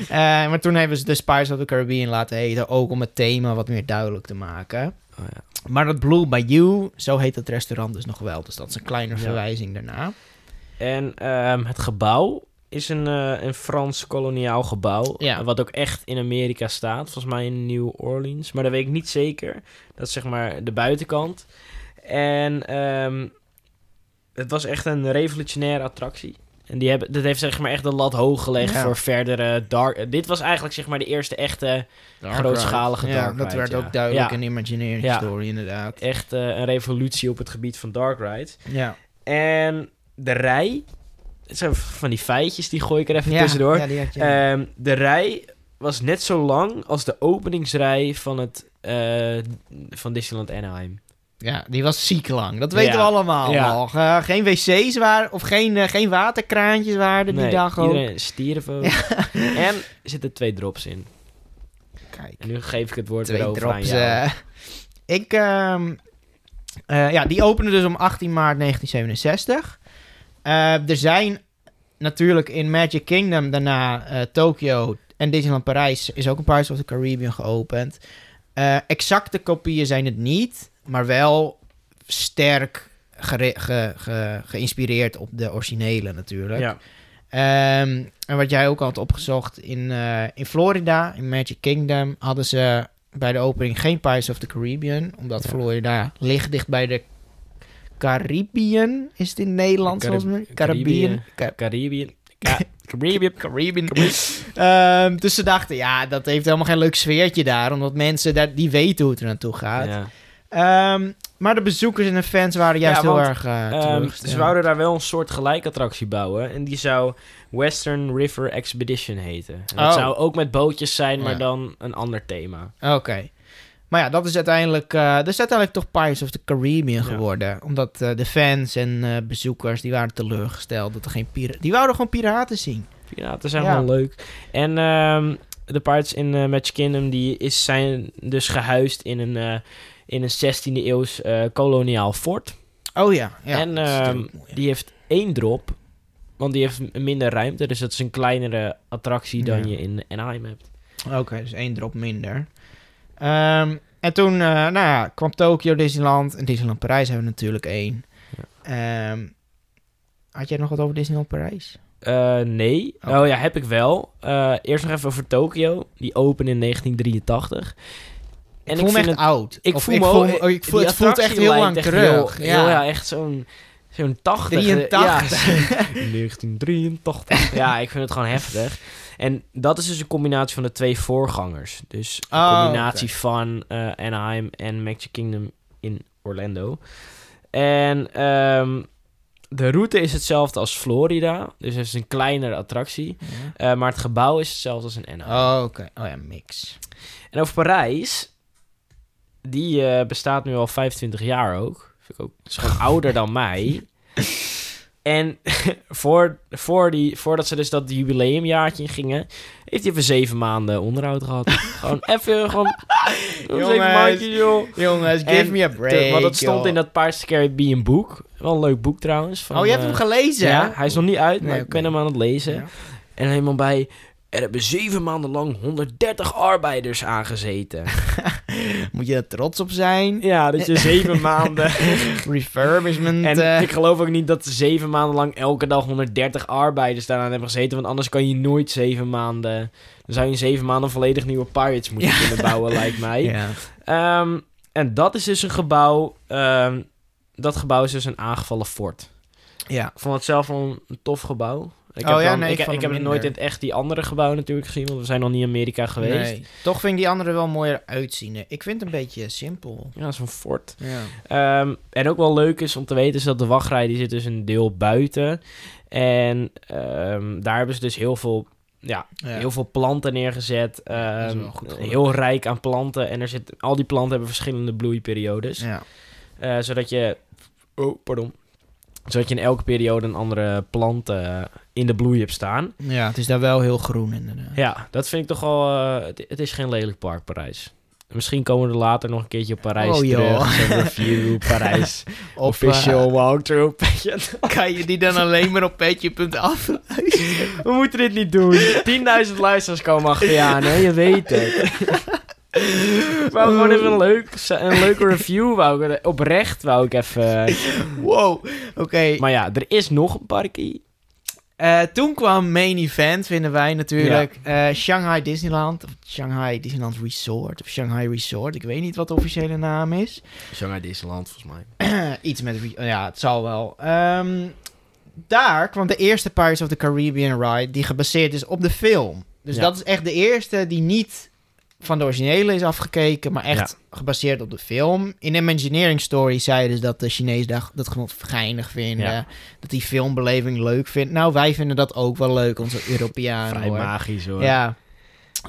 Speaker 2: Eh, maar toen hebben ze dus Pirates of the Caribbean laten heten, ook om het thema wat meer duidelijk te maken.
Speaker 1: Oh, ja.
Speaker 2: Maar dat Blue Bayou, zo heet het restaurant dus nog wel. Dus dat is een kleine
Speaker 1: Ja.
Speaker 2: verwijzing daarna.
Speaker 1: En ehm, het gebouw is een, eh, een Frans koloniaal gebouw.
Speaker 2: Ja.
Speaker 1: Wat ook echt in Amerika staat. Volgens mij in New Orleans. Maar dat weet ik niet zeker. Dat is zeg maar de buitenkant. En ehm, het was echt een revolutionaire attractie. En die hebben, dat heeft zeg maar echt de lat hoog gelegd
Speaker 2: Ja.
Speaker 1: voor verdere dark... dit was eigenlijk zeg maar de eerste echte, grootschalige
Speaker 2: ja,
Speaker 1: dark
Speaker 2: dat
Speaker 1: ride,
Speaker 2: werd
Speaker 1: ja.
Speaker 2: ook duidelijk
Speaker 1: Ja.
Speaker 2: in Imagineering
Speaker 1: Ja.
Speaker 2: Story inderdaad.
Speaker 1: echt eh, een revolutie op het gebied van dark ride.
Speaker 2: Ja.
Speaker 1: En de rij... Zijn van die feitjes, die gooi ik er even
Speaker 2: ja,
Speaker 1: tussendoor.
Speaker 2: Ja, die had je.
Speaker 1: Ehm, de rij was net zo lang als de openingsrij van, het, eh, van Disneyland Anaheim.
Speaker 2: Ja, die was ziek lang. Dat weten
Speaker 1: Ja.
Speaker 2: we allemaal
Speaker 1: Ja.
Speaker 2: nog. Eh, geen wc's waren, of geen, eh, geen waterkraantjes waren die dag ook.
Speaker 1: ook. En er zitten twee drops in.
Speaker 2: Kijk.
Speaker 1: En nu geef ik het woord
Speaker 2: twee
Speaker 1: weer over aan
Speaker 2: drops.
Speaker 1: jou.
Speaker 2: eh. ik, ehm, eh, ja, die openen dus om 18 maart 1967. Eh, er zijn natuurlijk in Magic Kingdom daarna Tokyo en Disneyland Parijs is ook een Pirates of the Caribbean geopend. Exacte kopieën zijn het niet, maar wel sterk gere- ge- ge- geïnspireerd op de originele natuurlijk.
Speaker 1: ja.
Speaker 2: Ehm, en wat jij ook had opgezocht, in, eh, in Florida, in Magic Kingdom, hadden ze bij de opening geen Pirates of the Caribbean. Omdat
Speaker 1: Ja.
Speaker 2: Florida ligt dicht bij de Caribbean, is het in Nederland
Speaker 1: Carib-
Speaker 2: mij?
Speaker 1: Caribbean.
Speaker 2: Ca-
Speaker 1: Caribbean. Ca- Caribbean.
Speaker 2: Caribbean. Ehm, dus ze dachten, ja, dat heeft helemaal geen leuk sfeertje daar. Omdat mensen daar, die weten hoe het er naartoe gaat.
Speaker 1: Ja.
Speaker 2: Ehm, maar de bezoekers en de fans waren juist
Speaker 1: Ja,
Speaker 2: heel erg uh,
Speaker 1: ze wouden daar wel een soort gelijkattractie bouwen. En die zou Western River Expedition heten. En dat
Speaker 2: Oh.
Speaker 1: zou ook met bootjes zijn, maar
Speaker 2: Ja.
Speaker 1: dan een ander thema.
Speaker 2: Oké. Maar ja, dat is uiteindelijk, eh, dat is uiteindelijk toch Pirates of the Caribbean
Speaker 1: Ja.
Speaker 2: geworden. Omdat eh, de fans en bezoekers, die waren teleurgesteld dat er geen piraten... Die wouden gewoon piraten zien.
Speaker 1: Piraten zijn
Speaker 2: Ja.
Speaker 1: wel leuk. En ehm, de Pirates in Magic Kingdom die is, zijn dus gehuisd in een, in een 16e eeuws eh, koloniaal fort.
Speaker 2: Oh ja, ja.
Speaker 1: en ehm, die heeft één drop, want die heeft minder ruimte. Dus dat is een kleinere attractie dan
Speaker 2: Ja.
Speaker 1: je in Anaheim hebt.
Speaker 2: Oké, dus één drop minder. Ehm, en toen, eh, nou ja, kwam Tokyo, Disneyland en Disneyland Parijs hebben we natuurlijk één. Ehm, had jij nog wat over Disneyland Parijs?
Speaker 1: Eh, nee. Oh ja, heb ik wel. Eerst nog even over Tokyo. Die opende in 1983.
Speaker 2: Ik voel me
Speaker 1: vind
Speaker 2: echt
Speaker 1: het-
Speaker 2: oud.
Speaker 1: Ik
Speaker 2: Of
Speaker 1: voel me
Speaker 2: oh, ik voel,
Speaker 1: die
Speaker 2: het voelt echt heel lang
Speaker 1: echt
Speaker 2: terug.
Speaker 1: Heel,
Speaker 2: ja.
Speaker 1: heel- ja, echt zo'n zo'n 80.
Speaker 2: 83.
Speaker 1: Ja, 1983. ja, ik vind het gewoon heftig. En dat is dus een combinatie van de twee voorgangers. Dus een
Speaker 2: Oh,
Speaker 1: combinatie van eh, Anaheim en Magic Kingdom in Orlando. En ehm, de route is hetzelfde als Florida. Dus het is een kleinere attractie.
Speaker 2: Ja.
Speaker 1: Eh, maar het gebouw is hetzelfde als in Anaheim.
Speaker 2: Oh, oké. Oh ja, mix.
Speaker 1: En over Parijs, die eh, bestaat nu al 25 jaar ook. Vind ik ook is gewoon ouder dan mij. En voor, voor die, voordat ze dus dat jubileumjaartje in gingen, heeft hij even zeven maanden onderhoud gehad. gewoon even, gewoon
Speaker 2: Jongens.
Speaker 1: zeven maandjes, joh.
Speaker 2: Jongens, give
Speaker 1: En
Speaker 2: me a
Speaker 1: De-
Speaker 2: break.
Speaker 1: want dat stond
Speaker 2: joh.
Speaker 1: in dat Pirates Caribbean boek. Wel een leuk boek trouwens. Van,
Speaker 2: oh, je hebt
Speaker 1: eh,
Speaker 2: hem gelezen?
Speaker 1: Ja, hij is nog niet uit, maar
Speaker 2: Nee,
Speaker 1: ik ben hem aan het lezen.
Speaker 2: Ja.
Speaker 1: En helemaal bij... Er hebben zeven maanden lang 130 arbeiders aangezeten.
Speaker 2: Moet je er trots op zijn?
Speaker 1: Ja, dat je zeven maanden...
Speaker 2: Refurbishment.
Speaker 1: En
Speaker 2: eh,
Speaker 1: ik geloof ook niet dat ze zeven maanden lang elke dag 130 arbeiders daaraan hebben gezeten. Want anders kan je nooit zeven maanden... Dan zou je in zeven maanden volledig nieuwe Pirates moeten
Speaker 2: Ja.
Speaker 1: kunnen bouwen, lijkt mij.
Speaker 2: ja.
Speaker 1: Ehm, en dat is dus een gebouw... ehm, dat gebouw is dus een aangevallen fort.
Speaker 2: ja.
Speaker 1: Ik vond het zelf wel een tof gebouw. Ik
Speaker 2: Oh
Speaker 1: heb,
Speaker 2: ja,
Speaker 1: dan-
Speaker 2: nee,
Speaker 1: ik, heb het nooit in het echt die andere gebouwen natuurlijk gezien. Want we zijn nog niet in Amerika geweest.
Speaker 2: Nee. Toch vind ik die andere wel mooier uitzien. Ik vind het een beetje simpel.
Speaker 1: Ja, zo'n fort.
Speaker 2: Ja.
Speaker 1: Ehm, en ook wel leuk is om te weten is dat de wachtrij die zit dus een deel buiten. En ehm, daar hebben ze dus heel veel, ja,
Speaker 2: Ja.
Speaker 1: heel veel planten neergezet. Ehm, heel rijk aan planten. En er zit, al die planten hebben verschillende bloeiperiodes.
Speaker 2: ja.
Speaker 1: Eh, zodat je... Oh, pardon. Zodat je in elke periode een andere plant eh, in de bloei hebt staan.
Speaker 2: Ja, het is daar wel heel groen inderdaad.
Speaker 1: Ja, dat vind ik toch wel... eh, het, het is geen lelijk park, Parijs. Misschien komen we er later nog een keertje op Parijs
Speaker 2: Oh, joh.
Speaker 1: terug. Review, Parijs.
Speaker 2: Of
Speaker 1: official walkthrough.
Speaker 2: eh, kan je die dan alleen maar op petje.af?
Speaker 1: We moeten dit niet doen. 10.000 luisteraars komen achter je aan, hè? Je weet het. wou gewoon even een, leuk, een leuke review. Wou ik, oprecht wou ik even...
Speaker 2: wow, oké.
Speaker 1: Maar ja, er is nog een parkie.
Speaker 2: Eh, toen kwam main event, vinden wij natuurlijk. eh, Shanghai Disneyland. Of Shanghai Disneyland Resort. Of Shanghai Resort. Ik weet niet wat de officiële naam is.
Speaker 1: Shanghai Disneyland, volgens mij.
Speaker 2: Iets met... Ja, het zal wel. Ehm, daar kwam de eerste Pirates of the Caribbean ride... die gebaseerd is op de film. Dus
Speaker 1: Ja.
Speaker 2: dat is echt de eerste die niet van de originele is afgekeken... maar echt gebaseerd op de film. In Imagineering Story zeiden ze dat de Chinezen dat, dat gewoon geinig vinden.
Speaker 1: Ja.
Speaker 2: Dat die filmbeleving leuk vindt. Nou, wij vinden dat ook wel leuk, onze Europeanen.
Speaker 1: Vrij
Speaker 2: hoor.
Speaker 1: magisch, hoor.
Speaker 2: Ja.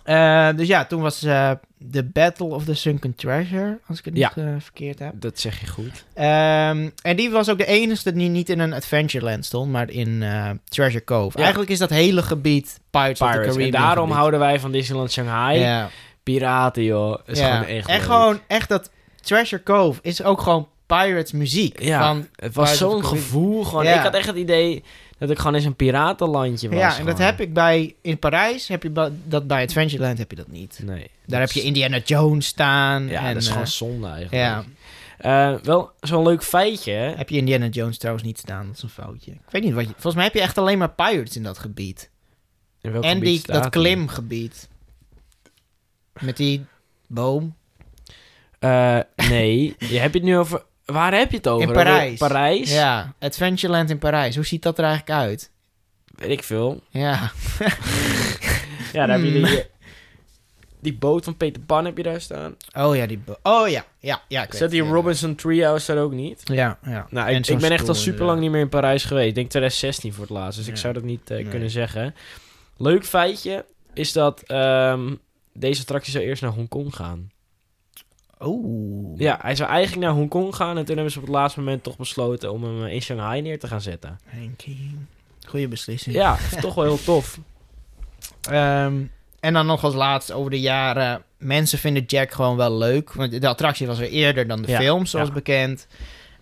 Speaker 2: Eh, dus ja, toen was eh The Battle of the Sunken Treasure, als ik het niet eh, verkeerd heb.
Speaker 1: Dat zeg je goed.
Speaker 2: Ehm, en die was ook de enige die niet in een Adventureland stond, maar in eh, Treasure Cove.
Speaker 1: Ja.
Speaker 2: Eigenlijk is dat hele gebied Pirates, of the. Caribbean.
Speaker 1: En daarom
Speaker 2: gebied.
Speaker 1: houden wij van Disneyland Shanghai.
Speaker 2: Ja,
Speaker 1: Piraten, joh. is
Speaker 2: ja.
Speaker 1: gewoon echt
Speaker 2: En
Speaker 1: leuk.
Speaker 2: gewoon echt dat Treasure Cove is ook gewoon Pirates muziek.
Speaker 1: Ja,
Speaker 2: Van,
Speaker 1: het was zo'n gevoel. Gewoon,
Speaker 2: Ja.
Speaker 1: Ik had echt het idee dat ik gewoon eens een piratenlandje was.
Speaker 2: ja, en dat heb ik bij, in Parijs heb je dat bij Adventureland heb je dat niet.
Speaker 1: Nee.
Speaker 2: Daar heb je Indiana Jones staan.
Speaker 1: Ja,
Speaker 2: en,
Speaker 1: dat is
Speaker 2: eh,
Speaker 1: gewoon zonde eigenlijk.
Speaker 2: ja.
Speaker 1: Eh, wel zo'n leuk feitje.
Speaker 2: Heb je Indiana Jones trouwens niet staan? Dat is een foutje. Ik weet niet wat je... Volgens mij heb je echt alleen maar pirates in dat gebied.
Speaker 1: In welk
Speaker 2: en
Speaker 1: gebied
Speaker 2: die, dat klimgebied. Met die boom.
Speaker 1: Eh, nee, je hebt het nu over... Waar heb je het over?
Speaker 2: In Parijs.
Speaker 1: Over Parijs?
Speaker 2: Ja, Adventureland in Parijs. Hoe ziet dat er eigenlijk uit?
Speaker 1: Weet ik veel.
Speaker 2: Ja.
Speaker 1: Ja, daar heb je
Speaker 2: Hmm.
Speaker 1: die, die boot van Peter Pan heb je daar staan.
Speaker 2: Oh ja, die Oh ja, ja, ja. Ik
Speaker 1: Zet die Robinson Treehouse daar ook niet?
Speaker 2: Ja, ja.
Speaker 1: Nou, ik, ben echt al super lang niet meer in Parijs geweest. Ik denk 2016 voor het laatst, dus ik zou dat niet eh,
Speaker 2: Nee.
Speaker 1: kunnen zeggen. Leuk feitje is dat ehm, deze attractie zou eerst naar Hongkong gaan.
Speaker 2: Oeh.
Speaker 1: Ja, hij zou eigenlijk naar Hongkong gaan en toen hebben ze op het laatste moment toch besloten om hem eh, in Shanghai neer te gaan zetten.
Speaker 2: Henkie. Goeie beslissing.
Speaker 1: Ja, toch wel heel tof.
Speaker 2: Ehm, en dan nog als laatste over de jaren. Mensen vinden Jack gewoon wel leuk. Want de attractie was weer eerder dan de
Speaker 1: Ja,
Speaker 2: film, zoals
Speaker 1: ja.
Speaker 2: bekend.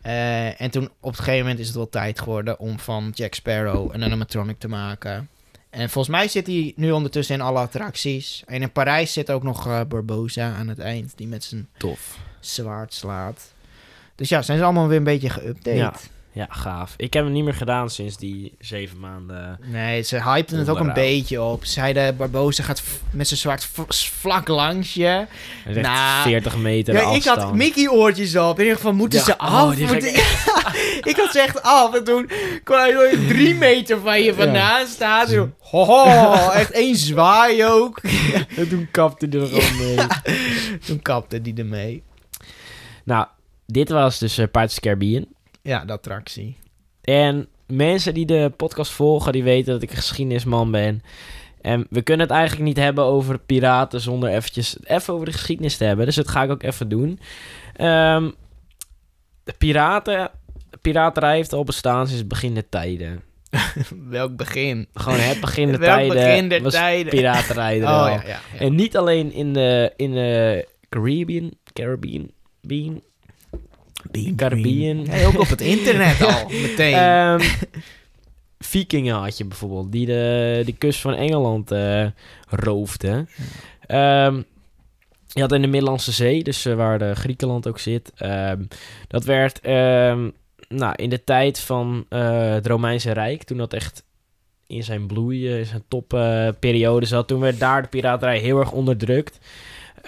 Speaker 2: Eh, en toen op een gegeven moment is het wel tijd geworden om van Jack Sparrow een animatronic te maken. En volgens mij zit hij nu ondertussen in alle attracties. En in Parijs zit ook nog eh, Barbosa aan het eind, die met zijn
Speaker 1: Tof.
Speaker 2: zwaard slaat. Dus ja, zijn ze allemaal weer een beetje geüpdate.
Speaker 1: Ja. Ja, gaaf. Ik heb hem niet meer gedaan sinds die zeven maanden.
Speaker 2: Nee, ze hypten het ook een beetje op. Ze zeiden, Barbosa gaat met zijn zwaard v- vlak langs je.
Speaker 1: Hij
Speaker 2: Nou,
Speaker 1: 40 meter
Speaker 2: Ja, ik had Mickey-oortjes op. In ieder geval, moeten
Speaker 1: Ja,
Speaker 2: ze
Speaker 1: oh,
Speaker 2: af? ik had ze echt af. En toen kwam hij drie meter van je vandaan staan. Zo, Hoho, echt één zwaai ook.
Speaker 1: En toen kapte hij er gewoon mee.
Speaker 2: Toen kapte die ermee.
Speaker 1: Nou, dit was dus Pirates the Caribbean.
Speaker 2: Ja, de attractie.
Speaker 1: En mensen die de podcast volgen, die weten dat ik een geschiedenisman ben. En we kunnen het eigenlijk niet hebben over piraten zonder eventjes even over de geschiedenis te hebben. Dus dat ga ik ook even doen. Ehm, de piraten, de piraterij heeft al bestaan sinds het begin der tijden.
Speaker 2: Welk begin?
Speaker 1: Gewoon het begin der
Speaker 2: Welk
Speaker 1: tijden
Speaker 2: begin der
Speaker 1: was
Speaker 2: tijden?
Speaker 1: piraterij er
Speaker 2: Oh
Speaker 1: al.
Speaker 2: ja, ja. ja.
Speaker 1: En niet alleen in de, in de Caribbean, Caribbean, Bean,
Speaker 2: Bean
Speaker 1: Caribbean.
Speaker 2: Hey, ook op het internet al, meteen.
Speaker 1: Ehm, Vikingen had je bijvoorbeeld, die de, de kust van Engeland eh roofden. Ehm, je had in de Middellandse Zee, dus eh, waar de Griekenland ook zit. ehm, dat werd nou, in de tijd van eh, het Romeinse Rijk, toen dat echt in zijn bloei, in zijn topperiode zat. Toen werd daar de piraterij heel erg onderdrukt.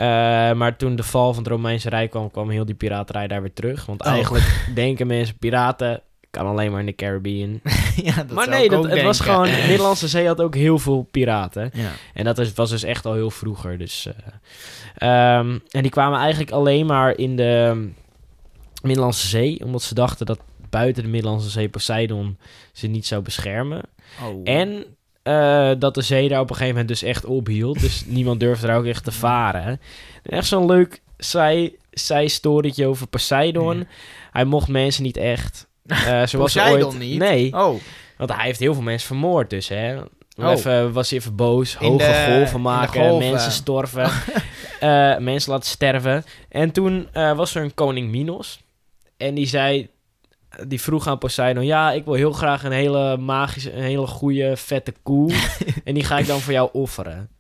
Speaker 1: Eh, maar toen de val van het Romeinse Rijk kwam, kwam heel die piraterij daar weer terug. Want
Speaker 2: Oh.
Speaker 1: eigenlijk denken mensen, piraten kan alleen maar in de Caribbean.
Speaker 2: ja, dat
Speaker 1: maar nee, dat, het was gewoon... De Middellandse Zee had ook heel veel piraten.
Speaker 2: Ja.
Speaker 1: En dat is, was dus echt al heel vroeger. Dus, eh, ehm, en die kwamen eigenlijk alleen maar in de Middellandse Zee. Omdat ze dachten dat buiten de Middellandse Zee Poseidon ze niet zou beschermen.
Speaker 2: Oh.
Speaker 1: En eh, dat de zee daar op een gegeven moment dus echt ophield. Dus niemand durfde daar ook echt te varen. En echt zo'n leuk zij, zij-storietje over Poseidon.
Speaker 2: Ja.
Speaker 1: Hij mocht mensen niet echt Eh zoals
Speaker 2: Poseidon
Speaker 1: ooit...
Speaker 2: niet?
Speaker 1: Nee,
Speaker 2: Oh,
Speaker 1: want hij heeft heel veel mensen vermoord dus, hè.
Speaker 2: Oh.
Speaker 1: Even, was hij even boos,
Speaker 2: In
Speaker 1: hoge
Speaker 2: de-
Speaker 1: golven maken,
Speaker 2: golven.
Speaker 1: mensen storven, eh, mensen laten sterven. En toen eh, was er een koning Minos. En die zei, die vroeg aan Poseidon, ja, ik wil heel graag een hele magische, een hele goede, vette koe. en die ga ik dan voor jou offeren.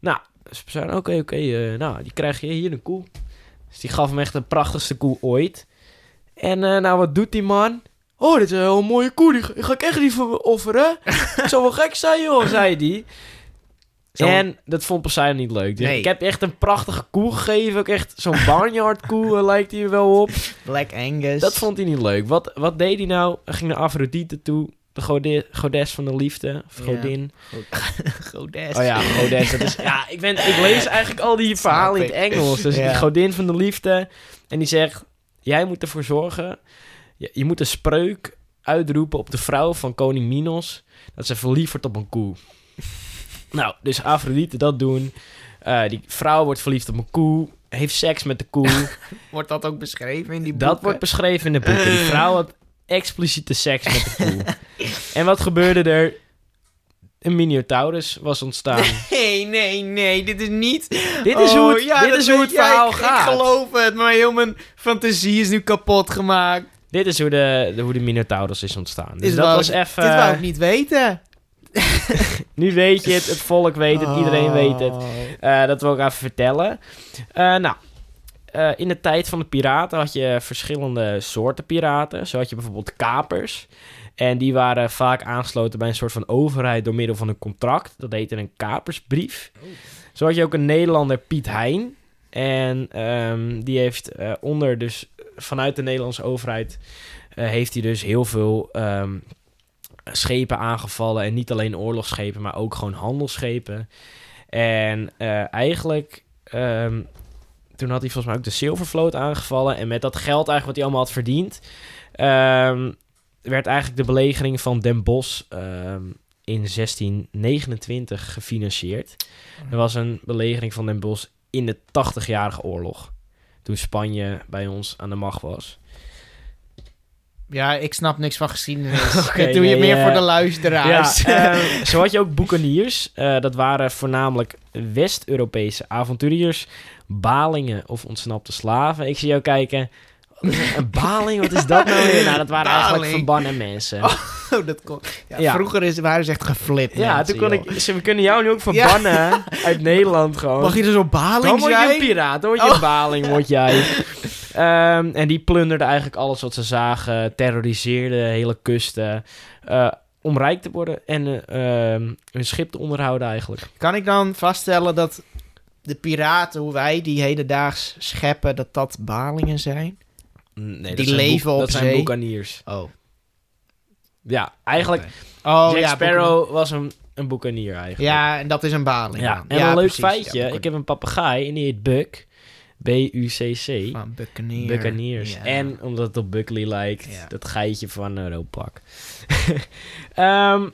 Speaker 1: Nou, dus Poseidon, oké, oké, eh, nou, die krijg je hier een koe. Dus die gaf hem echt de prachtigste koe ooit. En eh, nou, wat doet die man? Oh, dit is een heel mooie koe. Die ga, ik echt niet voor me offeren. Het zou wel gek zijn, joh, zei die. En dat vond Poseidon niet leuk. Dus
Speaker 2: Nee.
Speaker 1: ik heb echt een prachtige koe gegeven. Ook echt zo'n barnyard koe eh, lijkt hij wel op.
Speaker 2: Black Angus.
Speaker 1: Dat vond hij niet leuk. Wat, wat deed hij nou? Hij ging naar Afrodite toe. De gode- godes van de liefde. Of
Speaker 2: Ja.
Speaker 1: godin.
Speaker 2: Godes.
Speaker 1: Oh ja, godes. Dat is, ja, ik, ben, ik lees eigenlijk al die verhalen in het. Engels. Dus
Speaker 2: Ja.
Speaker 1: die godin van de liefde. En die zegt, jij moet ervoor zorgen... Je, je moet een spreuk uitroepen op de vrouw van koning Minos... dat ze verliefd wordt op een koe. Nou, dus Afrodite dat doen. Eh, die vrouw wordt verliefd op een koe... heeft seks met de koe.
Speaker 2: Wordt dat ook beschreven in die boeken?
Speaker 1: dat wordt beschreven in de boeken. Die vrouw had expliciete seks met de koe. en wat gebeurde er? Een Minotaurus was ontstaan.
Speaker 2: Nee, nee, nee, dit is niet...
Speaker 1: Dit is
Speaker 2: Oh,
Speaker 1: hoe het,
Speaker 2: ja,
Speaker 1: dit is hoe het verhaal
Speaker 2: ik,
Speaker 1: gaat.
Speaker 2: Ik geloof het, maar heel mijn fantasie is nu kapot gemaakt.
Speaker 1: Dit is hoe de, de, hoe de Minotaurus is ontstaan. Dus
Speaker 2: Dit
Speaker 1: dat was even...
Speaker 2: Dit wou ik niet weten.
Speaker 1: Nu weet je het, het volk weet het, iedereen weet het.
Speaker 2: Oh.
Speaker 1: Eh, dat wil ik even vertellen. Eh, nou, eh, in de tijd van de piraten had je verschillende soorten piraten. Zo had je bijvoorbeeld kapers. En die waren vaak aangesloten bij een soort van overheid door middel van een contract. Dat heette een kapersbrief. Zo had je ook een Nederlander, Piet Hein. En ehm, die heeft onder dus vanuit de Nederlandse overheid... heeft hij dus heel veel ehm, schepen aangevallen. En niet alleen oorlogsschepen, maar ook gewoon handelsschepen. En eh, eigenlijk, ehm, toen had hij volgens mij ook de Zilvervloot aangevallen. En met dat geld eigenlijk wat hij allemaal had verdiend, ehm, werd eigenlijk de belegering van Den Bosch ehm, in 1629 gefinancierd. Er was een belegering van Den Bosch in de 80-jarige oorlog. Toen Spanje bij ons aan de macht was.
Speaker 2: Ja, ik snap niks van geschiedenis. Doe je
Speaker 1: nee,
Speaker 2: meer
Speaker 1: eh,
Speaker 2: voor de luisteraars.
Speaker 1: Ja, eh, zo had je ook boekaniers. Eh, dat waren voornamelijk West-Europese avonturiers. Balingen of ontsnapte slaven. Ik zie jou kijken. Een baling, wat is dat nou weer? Nou, dat waren eigenlijk verbannen mensen.
Speaker 2: Oh, dat kon... ja,
Speaker 1: Ja.
Speaker 2: Vroeger is, waren ze echt geflipt.
Speaker 1: ja,
Speaker 2: mensen,
Speaker 1: toen kon
Speaker 2: joh.
Speaker 1: ik... ze- We kunnen jou nu ook verbannen uit Nederland gewoon.
Speaker 2: Mag je dus op baling
Speaker 1: Dan word je
Speaker 2: zijn?
Speaker 1: een piraat, dan word je
Speaker 2: Oh.
Speaker 1: een baling, word jij. Ehm, en die plunderden eigenlijk alles wat ze zagen, terroriseerden hele kusten, eh, om rijk te worden en eh, ehm, hun schip te onderhouden eigenlijk.
Speaker 2: Kan ik dan vaststellen dat de piraten, hoe wij die hedendaags scheppen, dat dat balingen zijn?
Speaker 1: Nee,
Speaker 2: Die leven op
Speaker 1: Dat zijn boekaniers.
Speaker 2: Oh.
Speaker 1: Ja, eigenlijk,
Speaker 2: Oh,
Speaker 1: Jack
Speaker 2: ja,
Speaker 1: Sparrow was een, een boekanier eigenlijk.
Speaker 2: Ja, en dat is een baling.
Speaker 1: Ja, en
Speaker 2: Ja,
Speaker 1: een leuk
Speaker 2: precies.
Speaker 1: feitje,
Speaker 2: Ja,
Speaker 1: ik heb een papegaai en die heet Buck. B-U-C-C.
Speaker 2: Van Buccaneer.
Speaker 1: Buccaneers.
Speaker 2: Ja.
Speaker 1: En omdat het op Buckley lijkt,
Speaker 2: Ja.
Speaker 1: dat geitje van uh, Roodpak. Ehm,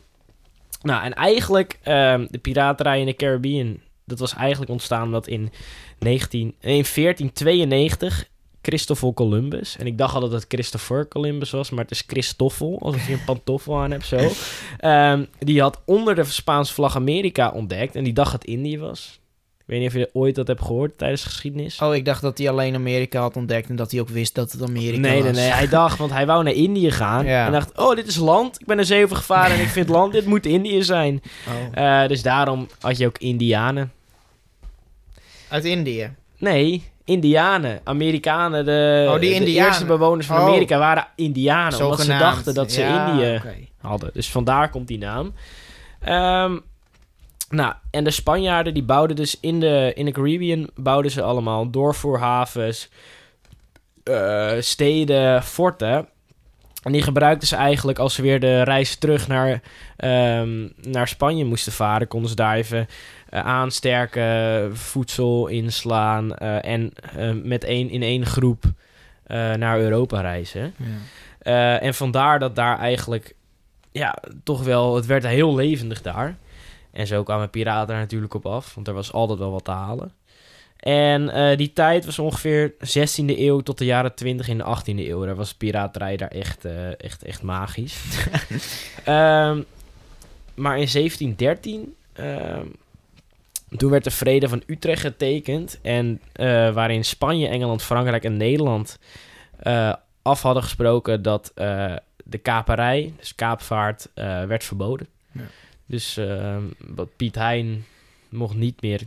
Speaker 1: nou, en eigenlijk, ehm, de piraterij in de Caribbean, dat was eigenlijk ontstaan omdat in, 19, in 1492 Christoffel Columbus, en ik dacht altijd dat het Christopher Columbus was, maar het is Christoffel, alsof je een pantoffel aan hebt zo. Ehm, die had onder de Spaanse vlag Amerika ontdekt en die dacht dat het Indië was. Ik weet niet of je ooit dat hebt gehoord tijdens de geschiedenis.
Speaker 2: Oh, ik dacht dat hij alleen Amerika had ontdekt en dat hij ook wist dat het Amerika
Speaker 1: Nee,
Speaker 2: was.
Speaker 1: nee, nee. Hij dacht, want hij wou naar Indië gaan.
Speaker 2: Ja.
Speaker 1: En dacht, oh, dit is land. Ik ben er zee over gevaren en ik vind land. Dit moet Indië zijn.
Speaker 2: Oh.
Speaker 1: Eh, dus daarom had je ook Indianen.
Speaker 2: Uit Indië.
Speaker 1: Nee, Indianen. Amerikanen. De,
Speaker 2: Oh, die
Speaker 1: de
Speaker 2: Indianen.
Speaker 1: eerste bewoners van
Speaker 2: Oh.
Speaker 1: Amerika waren Indianen. Omdat ze
Speaker 2: Zogenaamd.
Speaker 1: dachten dat ze
Speaker 2: Ja,
Speaker 1: Indië hadden. Dus vandaar komt die naam. Ehm, nou, en de Spanjaarden die bouwden dus in de, in de Caribbean... bouwden ze allemaal doorvoerhavens, eh, steden, forten... En die gebruikten ze eigenlijk als ze weer de reis terug naar, ehm, naar Spanje moesten varen. Konden ze daar even eh, aansterken, voedsel inslaan eh, en met één, in één groep naar Europa reizen.
Speaker 2: Ja.
Speaker 1: En vandaar dat daar eigenlijk, ja, toch wel, het werd heel levendig daar. En zo kwamen piraten er natuurlijk op af, want er was altijd wel wat te halen. En eh, die tijd was ongeveer 16e eeuw tot de jaren 20 in de 18e eeuw. Daar was piraterij daar echt, eh, echt, echt magisch. Ehm, maar in 1713, ehm, toen werd de vrede van Utrecht getekend. En eh, waarin Spanje, Engeland, Frankrijk en Nederland af hadden gesproken dat de kaperij, dus kaapvaart, werd verboden.
Speaker 2: Ja.
Speaker 1: Dus ehm, wat Piet Hein mocht niet meer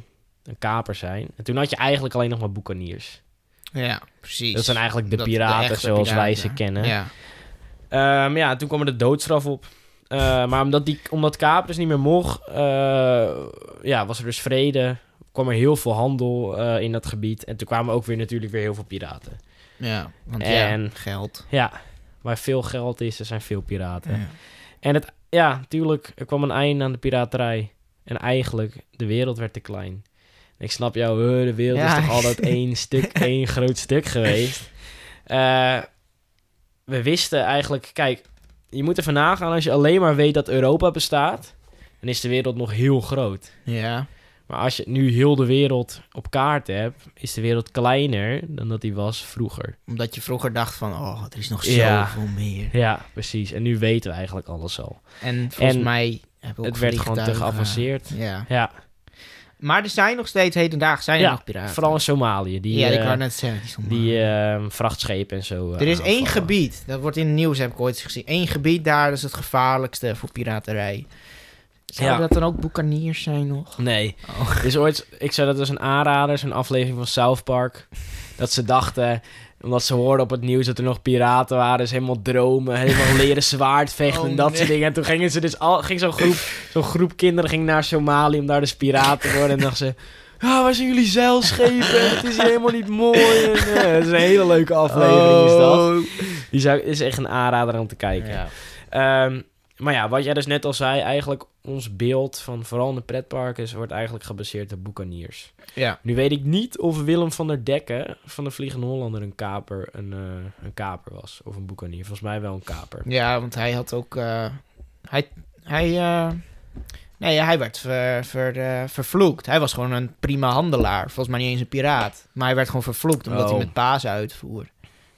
Speaker 1: een kaper zijn. En toen had je eigenlijk alleen nog maar boekaniers.
Speaker 2: Ja, precies.
Speaker 1: Dat zijn eigenlijk de
Speaker 2: Dat-
Speaker 1: piraten zoals wij ze kennen.
Speaker 2: Ja.
Speaker 1: Ehm, ja, toen kwam er de doodstraf op. Eh, maar omdat, die, omdat Kaap dus niet meer mocht, eh, ja, was er dus vrede. kwam er heel veel handel eh, in dat gebied. En toen kwamen ook weer natuurlijk weer heel veel piraten.
Speaker 2: ja, want
Speaker 1: En-
Speaker 2: ja, geld.
Speaker 1: Ja, waar veel geld is, er zijn veel piraten.
Speaker 2: Ja.
Speaker 1: En het, ja, natuurlijk, er kwam een einde aan de piraterij. En eigenlijk, de wereld werd te klein. Ik snap jou, de wereld
Speaker 2: Ja.
Speaker 1: is toch altijd één stuk, één groot stuk geweest. Eh, we wisten eigenlijk, kijk, je moet even nagaan als je alleen maar weet dat Europa bestaat, dan is de wereld nog heel groot.
Speaker 2: ja.
Speaker 1: Maar als je nu heel de wereld op kaart hebt, is de wereld kleiner dan dat die was vroeger.
Speaker 2: Omdat je vroeger dacht van, oh, er is nog
Speaker 1: Ja.
Speaker 2: zoveel meer.
Speaker 1: Ja, precies. En nu weten we eigenlijk alles al.
Speaker 2: En volgens
Speaker 1: En
Speaker 2: mij hebben we ook
Speaker 1: Het werd gewoon te geavanceerd.
Speaker 2: Ja.
Speaker 1: Ja,
Speaker 2: Maar er zijn nog steeds hedendaags zijn er nog piraten.
Speaker 1: vooral in Somalië. Die,
Speaker 2: ja, ik
Speaker 1: eh,
Speaker 2: wou net zeggen. Die, Somalië.
Speaker 1: die eh, vrachtschepen en zo. eh,
Speaker 2: er is één gebied, dat wordt in het nieuws heb ik ooit gezien. Eén gebied daar, is het gevaarlijkste voor piraterij. Zouden
Speaker 1: Ja.
Speaker 2: dat dan ook boekaniers zijn nog?
Speaker 1: Nee.
Speaker 2: Oh.
Speaker 1: Dus ooit, ik zei dat was een aanrader, zo'n aflevering van South Park. Dat ze dachten, omdat ze hoorden op het nieuws dat er nog piraten waren, dus helemaal dromen, helemaal leren zwaard vechten
Speaker 2: Oh,
Speaker 1: en dat
Speaker 2: nee.
Speaker 1: soort dingen. En toen gingen ze dus al, ging zo'n groep, zo'n groep kinderen ging naar Somalië om daar dus piraten te worden. En dachten ze, ah, waar zijn jullie zeilschepen? Het is hier helemaal niet mooi. En, eh, het is een hele leuke aflevering is dat. Die zou, is echt een aanrader om te kijken.
Speaker 2: Ja.
Speaker 1: Ehm, maar ja, wat jij dus net al zei, eigenlijk ons beeld van vooral in de pretparken wordt eigenlijk gebaseerd op boekaniers.
Speaker 2: ja.
Speaker 1: Nu weet ik niet of Willem van der Dekken van de Vliegende Hollander een kaper, een, eh, een kaper was. Of een boekanier. Volgens mij wel een kaper.
Speaker 2: Ja, want hij had ook... eh, hij... hij eh, nee, hij werd ver, ver, vervloekt. Hij was gewoon een prima handelaar. Volgens mij niet eens een piraat. Maar hij werd gewoon vervloekt omdat hij
Speaker 1: Oh.
Speaker 2: met paas uitvoer.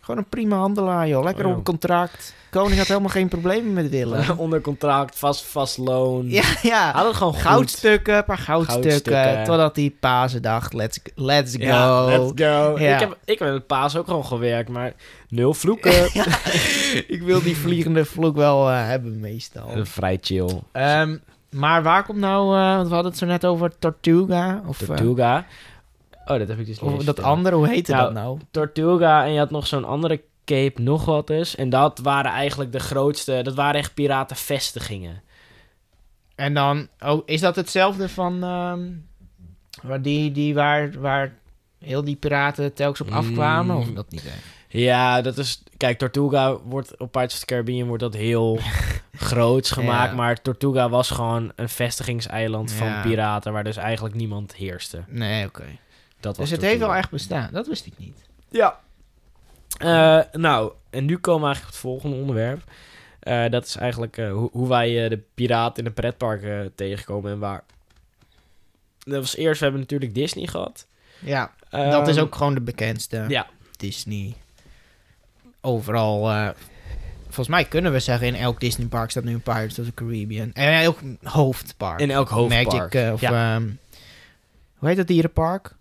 Speaker 2: Gewoon een prima handelaar, joh. Lekker
Speaker 1: Oh,
Speaker 2: op contract. Koning had helemaal geen problemen met Willem.
Speaker 1: Onder contract, vast, vast loon.
Speaker 2: ja, ja.
Speaker 1: Had het gewoon goed.
Speaker 2: Goudstukken, een paar goudstukken.
Speaker 1: Goudstukken.
Speaker 2: Totdat hij Pasen dacht, let's, let's go.
Speaker 1: Ja, let's go.
Speaker 2: Ja.
Speaker 1: Ik, heb, ik heb met Paas ook gewoon gewerkt, maar nul vloeken.
Speaker 2: Ik wil die vliegende vloek wel eh, hebben meestal.
Speaker 1: Vrij chill.
Speaker 2: Ehm, maar waar komt nou, eh, want we hadden het zo net over Tortuga. Of, eh,
Speaker 1: Tortuga. Oh, dat heb ik dus niet
Speaker 2: of dat andere, hoe heette
Speaker 1: Nou,
Speaker 2: dat nou?
Speaker 1: Tortuga en je had nog zo'n andere Cape nog wat dus. En dat waren eigenlijk de grootste, dat waren echt piratenvestigingen.
Speaker 2: En dan, oh, is dat hetzelfde van, ehm, waar, die, die waar, waar heel die piraten telkens op afkwamen?
Speaker 1: Mm.
Speaker 2: Of dat niet?
Speaker 1: Ja, dat is, kijk, Tortuga wordt op Pirates of the Caribbean wordt dat heel groots gemaakt.
Speaker 2: Ja.
Speaker 1: Maar Tortuga was gewoon een vestigingseiland van piraten waar dus eigenlijk niemand heerste.
Speaker 2: Nee, oké.
Speaker 1: Dat was
Speaker 2: Dus het heeft wel echt bestaan. Dat wist ik niet.
Speaker 1: Ja. Eh, nou, en nu komen we eigenlijk op het volgende onderwerp. Eh, dat is eigenlijk eh, hoe, hoe wij eh, de piraten in de pretparken tegenkomen en waar. Dat was eerst, we hebben natuurlijk Disney gehad.
Speaker 2: Ja, dat is
Speaker 1: Ehm,
Speaker 2: ook gewoon de bekendste.
Speaker 1: Ja,
Speaker 2: Disney. Overal. eh, volgens mij kunnen we zeggen in elk Disney park staat nu een Pirates of the Caribbean. En in elk hoofdpark.
Speaker 1: in elk hoofdpark.
Speaker 2: Magic of
Speaker 1: ja.
Speaker 2: ehm, hoe heet dat dierenpark?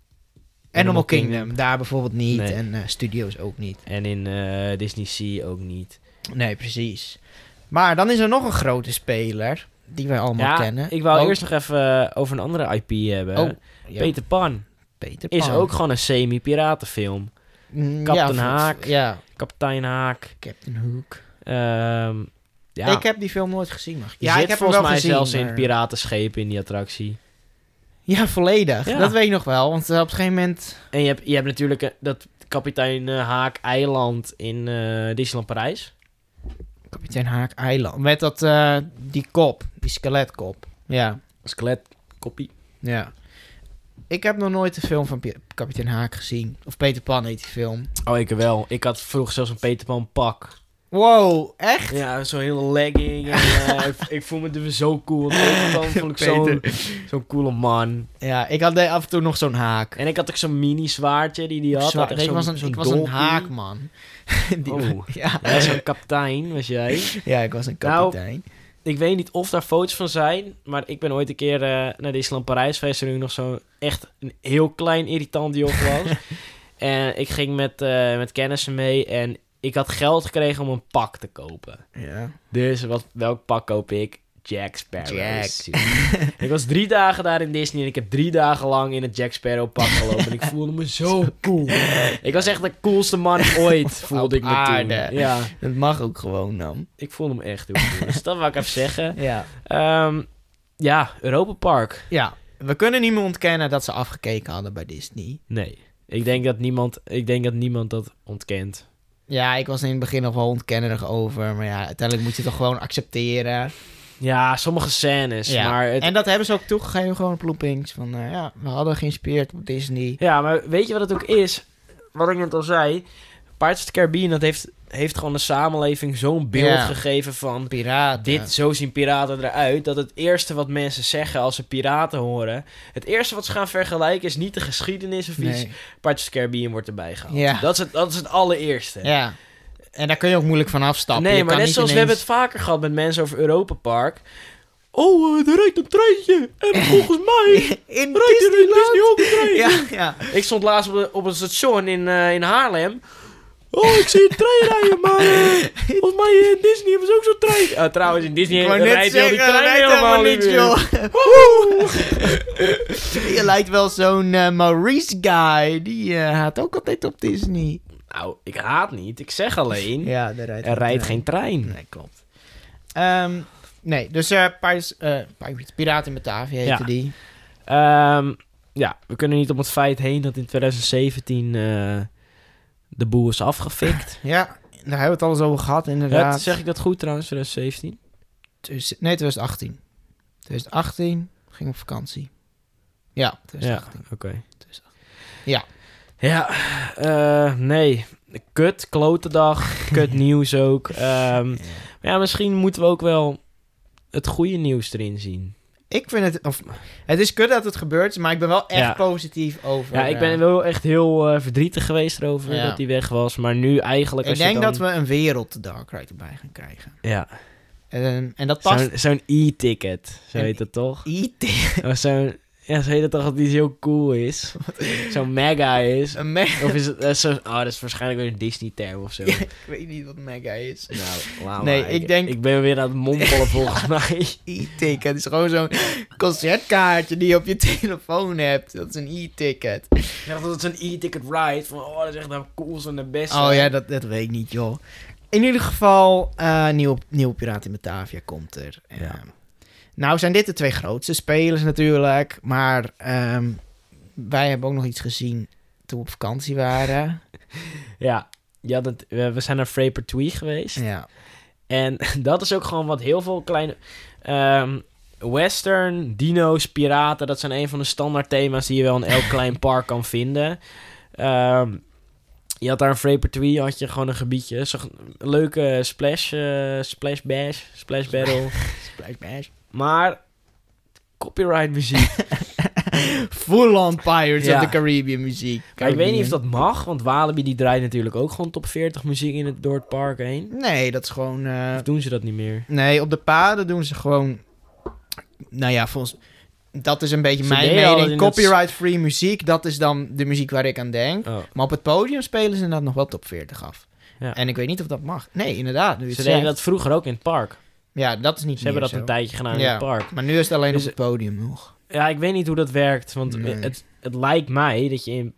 Speaker 2: Animal, Kingdom.
Speaker 1: Kingdom.
Speaker 2: Daar bijvoorbeeld niet
Speaker 1: Nee.
Speaker 2: en eh, Studios ook niet.
Speaker 1: En in eh, Disney Sea ook niet.
Speaker 2: Nee, precies. Maar dan is er nog een grote speler die wij allemaal
Speaker 1: ja,
Speaker 2: kennen.
Speaker 1: ik wou
Speaker 2: Oh,
Speaker 1: eerst nog even eh, over een andere IP hebben.
Speaker 2: Oh, ja,
Speaker 1: Peter Pan
Speaker 2: Peter
Speaker 1: is
Speaker 2: Pan.
Speaker 1: ook gewoon een semi-piratenfilm.
Speaker 2: Mm,
Speaker 1: Captain
Speaker 2: ja,
Speaker 1: Haak.
Speaker 2: Ja,
Speaker 1: Kapitein Haak.
Speaker 2: Captain Hook.
Speaker 1: ehm, ja,
Speaker 2: Ik heb die film nooit gezien, mag ik?
Speaker 1: je
Speaker 2: Ja,
Speaker 1: zit
Speaker 2: ik heb
Speaker 1: volgens
Speaker 2: wel
Speaker 1: mij
Speaker 2: gezien.
Speaker 1: zelfs in
Speaker 2: maar-
Speaker 1: piratenschepen in die attractie.
Speaker 2: Ja, volledig.
Speaker 1: Ja.
Speaker 2: Dat weet ik nog wel. Want eh, op een gegeven moment...
Speaker 1: En je hebt, je hebt natuurlijk eh, dat kapitein eh, Haak eiland in eh Disneyland Parijs.
Speaker 2: Kapitein Haak Eiland. Met dat, die kop. Die skeletkop. Ja,
Speaker 1: Skelet, koppie.
Speaker 2: ja. Ik heb nog nooit de film van Pi- Kapitein Haak gezien. Of Peter Pan heet die film.
Speaker 1: Oh, ik wel. Ik had vroeger zelfs een Peter Pan pak.
Speaker 2: Wow, echt?
Speaker 1: Ja, zo'n hele legging. En, eh, ik, ik voel me dus zo cool. En dan vond ik zo'n zo'n coole man.
Speaker 2: Ja, ik had af en toe nog zo'n haak.
Speaker 1: En ik had ook zo'n mini zwaardje die die had.
Speaker 2: Ik was een,
Speaker 1: zo'n
Speaker 2: ik was een
Speaker 1: dolky.
Speaker 2: haakman. Die-
Speaker 1: Oh.
Speaker 2: ja.
Speaker 1: Ja, zo'n kapitein was jij.
Speaker 2: ja, ik was een
Speaker 1: Nou,
Speaker 2: kapitein.
Speaker 1: Ik weet niet of daar foto's van zijn, maar ik ben ooit een keer eh, naar Disneyland Parijs geweest toen ik nog zo'n echt een heel klein irritant joch was. en ik ging met, eh, met kennissen mee en ik had geld gekregen om een pak te kopen.
Speaker 2: ja.
Speaker 1: Dus wat, welk pak koop ik? Jack Sparrow.
Speaker 2: Jack.
Speaker 1: ik was drie dagen daar in Disney en ik heb drie dagen lang in het Jack Sparrow pak gelopen. en ik voelde me zo cool. ik was echt de coolste man ooit, voelde ik me
Speaker 2: aarde.
Speaker 1: toen. Ja,
Speaker 2: Dat mag ook gewoon dan.
Speaker 1: ik voelde me echt heel cool. Dus dat wil ik even zeggen.
Speaker 2: Ja.
Speaker 1: Ehm, ja, Europa Park.
Speaker 2: Ja, we kunnen niet meer ontkennen dat ze afgekeken hadden bij Disney.
Speaker 1: Nee. Ik denk dat niemand, ik denk dat, niemand dat ontkent.
Speaker 2: Ja, ik was in het begin nog wel ontkennerig over. Maar ja, uiteindelijk moet je het toch gewoon accepteren.
Speaker 1: Ja, sommige scènes.
Speaker 2: Ja.
Speaker 1: Maar het,
Speaker 2: En dat hebben ze ook toegegeven gewoon op loopings. Van eh, ja, we hadden geïnspireerd op Disney.
Speaker 1: Ja, maar weet je wat het ook is? Wat ik net al zei. Pirates of the Caribbean, dat heeft, heeft gewoon de samenleving zo'n beeld
Speaker 2: Ja.
Speaker 1: gegeven van...
Speaker 2: Piraten.
Speaker 1: Dit, zo zien piraten eruit. Dat het eerste wat mensen zeggen als ze piraten horen... Het eerste wat ze gaan vergelijken is niet de geschiedenis of iets. Pirates Caribbean wordt erbij gehaald.
Speaker 2: Ja.
Speaker 1: Dat, is het, dat is het allereerste.
Speaker 2: Ja. En daar kun je ook moeilijk van afstappen.
Speaker 1: nee,
Speaker 2: Je
Speaker 1: maar
Speaker 2: kan
Speaker 1: net
Speaker 2: niet
Speaker 1: zoals we hebben het vaker gehad met mensen over Europa Park. Oh, eh, er rijdt een treintje. En volgens mij
Speaker 2: In
Speaker 1: rijdt er in Disney ook een trein.
Speaker 2: Ja, ja.
Speaker 1: Ik stond laatst op, de, op een station in, eh, in Haarlem. Oh, ik zie een trein rijden, maar eh, volgens mij in Disney hebben ze ook zo'n trein. Ah, trouwens, in Disney
Speaker 2: Ik
Speaker 1: rijdt heel die trein
Speaker 2: rijdt
Speaker 1: helemaal niet
Speaker 2: joh. Je lijkt wel zo'n eh, Maurice guy. Die eh haat ook altijd op Disney.
Speaker 1: Nou, ik haat niet. Ik zeg alleen,
Speaker 2: Ja, daar rijdt
Speaker 1: er rijdt geen trein.
Speaker 2: Nee, klopt. Ehm, nee, dus eh Pirates, eh, Piraten in Batavia heette
Speaker 1: Ja.
Speaker 2: die.
Speaker 1: Ehm, ja, we kunnen niet om het feit heen dat in 2017 eh, de boel is afgefikt.
Speaker 2: Ja, daar hebben we het al eens over gehad,
Speaker 1: Ja,
Speaker 2: inderdaad.
Speaker 1: zeg ik dat goed trouwens, 2017?
Speaker 2: Dus- nee, 2018. 2018 ging op vakantie. Ja,
Speaker 1: Ja,
Speaker 2: 2018.
Speaker 1: oké.
Speaker 2: 2018. Ja.
Speaker 1: Ja, eh, nee. Kut, klote dag, kut nieuws ook. Ehm, maar ja, misschien moeten we ook wel het goede nieuws erin zien.
Speaker 2: Ik vind het... Of, het is kut dat het gebeurt, maar ik ben wel echt
Speaker 1: Ja.
Speaker 2: positief over...
Speaker 1: Ja, ik
Speaker 2: eh,
Speaker 1: ben wel echt heel eh, verdrietig geweest erover
Speaker 2: Ja.
Speaker 1: dat hij weg was. Maar nu eigenlijk...
Speaker 2: Ik denk
Speaker 1: dan-
Speaker 2: dat we een wereld Dark Ride erbij gaan krijgen.
Speaker 1: Ja,
Speaker 2: En, en dat past...
Speaker 1: zo'n e-ticket, zo heet het toch?
Speaker 2: IT.
Speaker 1: Of zo'n... Ja, zo heet toch dat die heel cool is? Zo'n mega is.
Speaker 2: Een me-
Speaker 1: Of is het eh, zo... Oh, dat is waarschijnlijk weer een Disney-term of zo.
Speaker 2: ik weet niet wat mega is.
Speaker 1: Nou, laat
Speaker 2: Nee,
Speaker 1: maar.
Speaker 2: ik denk-
Speaker 1: Ik ben weer aan het mompelen volgens mij.
Speaker 2: E-ticket. Het is gewoon zo'n concertkaartje die je op je telefoon hebt. Dat is een e-ticket.
Speaker 1: Ik dacht dat het zo'n e-ticket ride. Van, oh, dat is echt de coolste en de beste.
Speaker 2: Oh ja, dat, dat weet ik niet, joh. In ieder geval, eh nieuw, nieuw Piraat in Batavia komt er.
Speaker 1: Ja.
Speaker 2: Eh, nou zijn dit de twee grootste spelers natuurlijk. Maar ehm, wij hebben ook nog iets gezien toen we op vakantie waren.
Speaker 1: Ja, ja dat, we we zijn naar Fraper Twee geweest.
Speaker 2: ja.
Speaker 1: En dat is ook gewoon wat heel veel kleine... ehm, western, dino's, piraten... dat zijn een van de standaard thema's... die je wel in elk klein park kan vinden. Ehm, je had daar een Fraper Twee, had je gewoon een gebiedje. Zo'n leuke splash, eh, splash bash, splash battle.
Speaker 2: Splash Bash.
Speaker 1: Maar copyright muziek.
Speaker 2: Full on Pirates
Speaker 1: Ja.
Speaker 2: of the Caribbean muziek.
Speaker 1: Maar ik weet niet of dat mag, want Walibi die draait natuurlijk ook gewoon top 40 muziek in het, door het park heen.
Speaker 2: Nee, dat is gewoon... eh,
Speaker 1: Of doen ze dat niet meer?
Speaker 2: Nee, op de paden doen ze gewoon... Nou ja, volgens... Dat is een beetje
Speaker 1: Ze
Speaker 2: mijn mening. Copyright-free muziek, dat is dan de muziek waar ik aan denk.
Speaker 1: Oh.
Speaker 2: Maar op het podium spelen ze inderdaad nog wel top 40 af.
Speaker 1: Ja.
Speaker 2: En ik weet niet of dat mag. Nee, inderdaad. Nu
Speaker 1: Ze deden dat vroeger ook in het park.
Speaker 2: Ja, dat is niet
Speaker 1: Ze hebben dat een tijdje gedaan in het park.
Speaker 2: Maar nu is het alleen
Speaker 1: Dus-
Speaker 2: op het podium nog.
Speaker 1: Ja, ik weet niet hoe dat werkt, want
Speaker 2: Nee.
Speaker 1: het, het lijkt mij dat je in,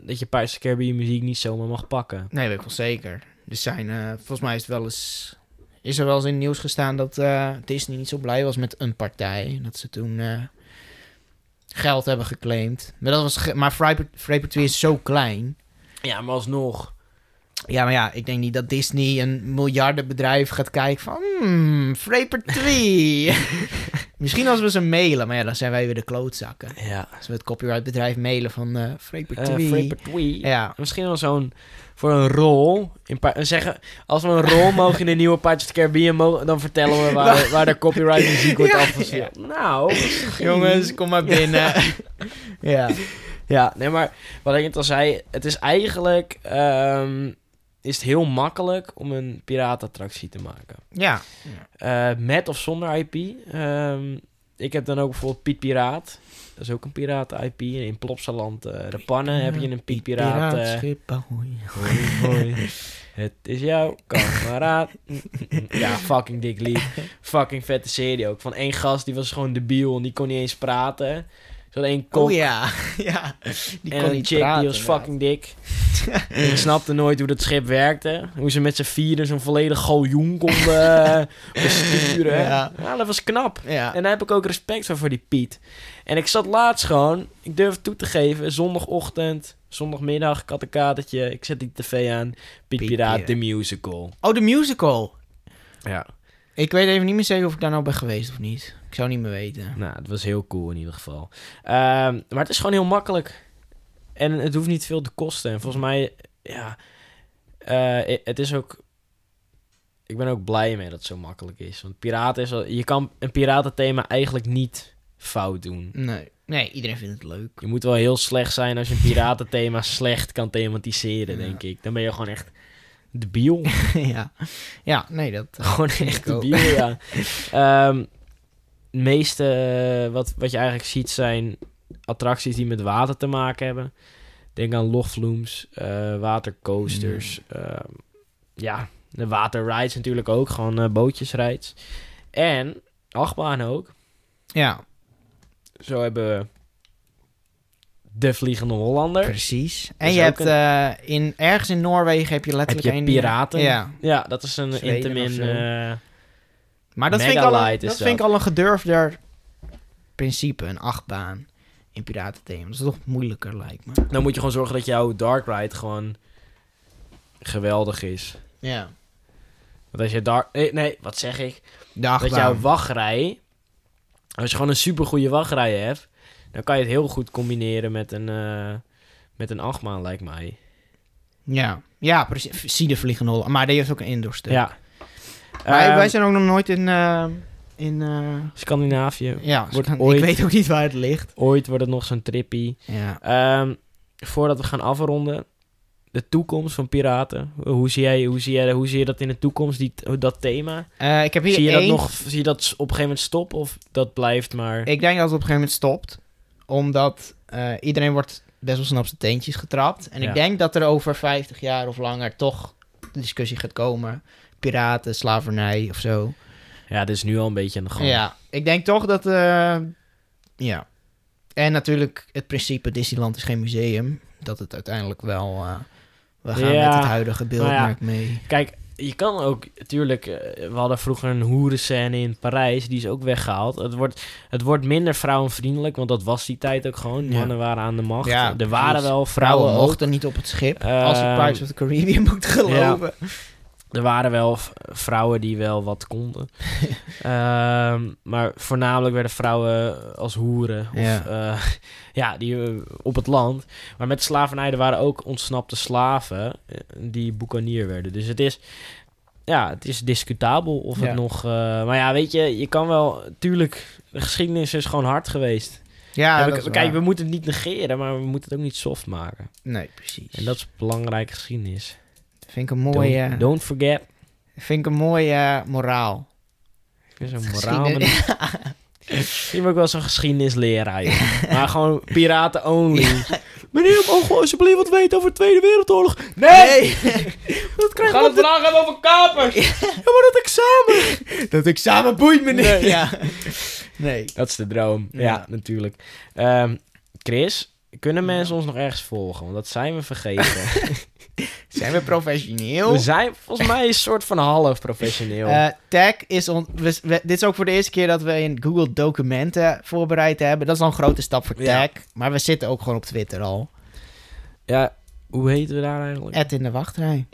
Speaker 1: dat je Pirates the Caribbean muziek niet zomaar mag pakken.
Speaker 2: Nee, weet ik wel zeker. Er zijn, eh, volgens mij is het wel eens... Is er wel eens in het nieuws gestaan dat eh, Disney niet zo blij was met een partij. Dat ze toen eh, geld hebben geclaimd. Maar, dat was maar Fraper Fraper 2 is zo klein.
Speaker 1: Ja, maar alsnog.
Speaker 2: Ja, maar ja, ik denk niet dat Disney een miljardenbedrijf gaat kijken van... Hmm, Fraper 2. Misschien als we ze mailen, maar ja, dan zijn wij weer de klootzakken.
Speaker 1: Ja.
Speaker 2: Als we het copyrightbedrijf mailen van Twee.
Speaker 1: Frapper Twee.
Speaker 2: Ja.
Speaker 1: Misschien wel zo'n... Voor een rol. In zeggen, als we een rol mogen in de nieuwe Pirates of the Caribbean, dan vertellen we waar, waar de copyright muziek wordt
Speaker 2: Ja,
Speaker 1: afgespeeld. Nou,
Speaker 2: Jongens, kom maar binnen. ja.
Speaker 1: Ja, nee, maar wat ik net al zei, het is eigenlijk ehm, is het heel makkelijk om een piratenattractie te maken.
Speaker 2: Ja.
Speaker 1: Eh, met of zonder IP. Ehm, ik heb dan ook bijvoorbeeld Piet Piraat. Dat is ook een piraten-IP. In Plopsaland, eh de pannen, heb je een Piet Piraat. eh,
Speaker 2: ahoy.
Speaker 1: hoi, hoi. Het is jouw kameraad. ja, fucking dik lied. Fucking vette serie ook. Van één gast, die was gewoon debiel en die kon niet eens praten. Zo één kop
Speaker 2: Oh ja. ja. Die
Speaker 1: en
Speaker 2: kon
Speaker 1: een
Speaker 2: niet
Speaker 1: chick
Speaker 2: praten,
Speaker 1: die was
Speaker 2: inderdaad.
Speaker 1: fucking dik. Ik snapte nooit hoe dat schip werkte. Hoe ze met z'n vieren zo'n volledig galjoen konden eh, besturen.
Speaker 2: Ja.
Speaker 1: Ja. dat was knap.
Speaker 2: Ja.
Speaker 1: En daar heb ik ook respect voor, voor die Piet. En ik zat laatst gewoon, ik durf toe te geven, zondagochtend, zondagmiddag, ik had een katertje, ik zet die tv aan. Piet
Speaker 2: Piet
Speaker 1: Piraat,
Speaker 2: Piraat.
Speaker 1: de musical.
Speaker 2: Oh, de musical.
Speaker 1: Ja.
Speaker 2: Ik weet even niet meer zeker of ik daar nou ben geweest of niet. Ik zou niet meer weten.
Speaker 1: Nou, het was heel cool in ieder geval. Ehm, maar het is gewoon heel makkelijk. En het hoeft niet veel te kosten. En volgens mij, ja, eh, het is ook. Ik ben ook blij mee dat het zo makkelijk is. Want piraten is al, je kan een piratenthema eigenlijk niet fout doen.
Speaker 2: Nee. Nee, iedereen vindt het leuk.
Speaker 1: Je moet wel heel slecht zijn als je een piratenthema slecht kan thematiseren,
Speaker 2: Ja.
Speaker 1: denk ik. Dan ben je gewoon echt debiel.
Speaker 2: ja. Ja, nee, dat... eh,
Speaker 1: Gewoon echt
Speaker 2: ik ook.
Speaker 1: debiel, ja. Ehm, meeste eh, wat, wat je eigenlijk ziet zijn attracties die met water te maken hebben. Denk aan logflooms, eh, watercoasters. ehm, ja, de waterrides natuurlijk ook. Gewoon eh, bootjesrides. En achtbaan ook.
Speaker 2: Ja,
Speaker 1: Zo hebben we de Vliegende Hollander.
Speaker 2: precies. En je hebt eh, in, ergens in Noorwegen heb je
Speaker 1: Heb
Speaker 2: letterlijk
Speaker 1: je
Speaker 2: een...
Speaker 1: piraten?
Speaker 2: Ja.
Speaker 1: Ja, dat is een
Speaker 2: Zweden zo.
Speaker 1: eh,
Speaker 2: Maar dat, vind ik, al een, dat vind ik al een gedurfder principe, een achtbaan in piratenthema. Dat is toch moeilijker, lijkt me.
Speaker 1: dan moet je gewoon zorgen dat jouw dark ride gewoon geweldig is.
Speaker 2: Ja.
Speaker 1: Want als je dark... Nee, nee, wat zeg ik? Dat jouw wachtrij... Als je gewoon een supergoeie wachtrij hebt... Dan kan je het heel goed combineren met een... eh, met een achtbaan, lijkt mij.
Speaker 2: Ja, ja precies. Zie de vliegende hollen. Maar die heeft ook een indoor stuk.
Speaker 1: Ja.
Speaker 2: Maar
Speaker 1: Ehm,
Speaker 2: wij zijn ook nog nooit in... eh, in eh,
Speaker 1: Scandinavië.
Speaker 2: ja,
Speaker 1: Wordt
Speaker 2: ik
Speaker 1: ooit-
Speaker 2: weet ook niet waar het ligt.
Speaker 1: Ooit wordt het nog zo'n trippy.
Speaker 2: Ja.
Speaker 1: Ehm, voordat we gaan afronden... De toekomst van piraten. Hoe zie, jij, hoe, zie jij, hoe zie je dat in de toekomst, die, dat thema?
Speaker 2: Ik heb hier
Speaker 1: Zie je
Speaker 2: één...
Speaker 1: dat nog, zie je dat op een gegeven moment stoppen of dat blijft maar...
Speaker 2: Ik denk dat het op een gegeven moment stopt. Omdat eh, iedereen wordt best wel snel op zijn teentjes getrapt. En
Speaker 1: Ja.
Speaker 2: ik denk dat er over 50 jaar of langer toch de discussie gaat komen. Piraten, slavernij of zo.
Speaker 1: Ja, dat is nu al een beetje aan de gang.
Speaker 2: Ja, ik denk toch dat... eh, ja. En natuurlijk het principe Disneyland is geen museum. Dat het uiteindelijk wel... eh, we gaan
Speaker 1: Ja,
Speaker 2: met het huidige beeldmerk mee.
Speaker 1: Kijk, je kan ook, natuurlijk, eh, we hadden vroeger een hoerenscène in Parijs, die is ook weggehaald. Het wordt, het wordt minder vrouwenvriendelijk, want dat was die tijd ook gewoon.
Speaker 2: Ja.
Speaker 1: Mannen waren aan de macht.
Speaker 2: Ja,
Speaker 1: er waren wel vrouwen,
Speaker 2: Vrouwen mochten niet op het schip. als je
Speaker 1: Ehm,
Speaker 2: Pirates of the Caribbean moet geloven.
Speaker 1: Er waren wel vrouwen die wel wat konden. Ehm, maar voornamelijk werden vrouwen als hoeren. Of,
Speaker 2: Ja.
Speaker 1: ja. ja, die eh, op het land. Maar met slavernij, er waren ook ontsnapte slaven eh, die boekanier werden. Dus het is, ja, het is discutabel of
Speaker 2: Ja.
Speaker 1: het nog... eh, maar ja, weet je, je kan wel... Tuurlijk, de geschiedenis is gewoon hard geweest.
Speaker 2: Ja,
Speaker 1: we- kijk,
Speaker 2: waar.
Speaker 1: we moeten het niet negeren, maar we moeten het ook niet soft maken.
Speaker 2: Nee, precies.
Speaker 1: En dat is belangrijke geschiedenis.
Speaker 2: Vind ik een mooie...
Speaker 1: Don't, don't forget.
Speaker 2: Vind ik een mooie moraal.
Speaker 1: Ik vind zo'n moraal...
Speaker 2: Geschiedenis-
Speaker 1: Misschien ben ik wel zo'n geschiedenisleraar, maar gewoon piraten only. Meneer, mogen we alsjeblieft wat weten over de Tweede Wereldoorlog? Nee! dat
Speaker 2: We gaan het vandaag hebben over kapers.
Speaker 1: Ja, maar dat examen!
Speaker 2: Dat examen boeit me niet.
Speaker 1: Nee.
Speaker 2: Ja. Nee.
Speaker 1: Dat is de droom. Ja,
Speaker 2: Ja.
Speaker 1: natuurlijk. Ehm, Chris, kunnen mensen ons nog ergens volgen? Want dat zijn we vergeten.
Speaker 2: Zijn we professioneel?
Speaker 1: we zijn volgens mij een soort van half professioneel.
Speaker 2: Eh, tag is... On we, we- dit is ook voor de eerste keer dat we in Google documenten voorbereid hebben. Dat is al een grote stap voor tag.
Speaker 1: Ja.
Speaker 2: Maar we zitten ook gewoon op Twitter al.
Speaker 1: ja, hoe heten we daar eigenlijk?
Speaker 2: Ed in de wachtrij.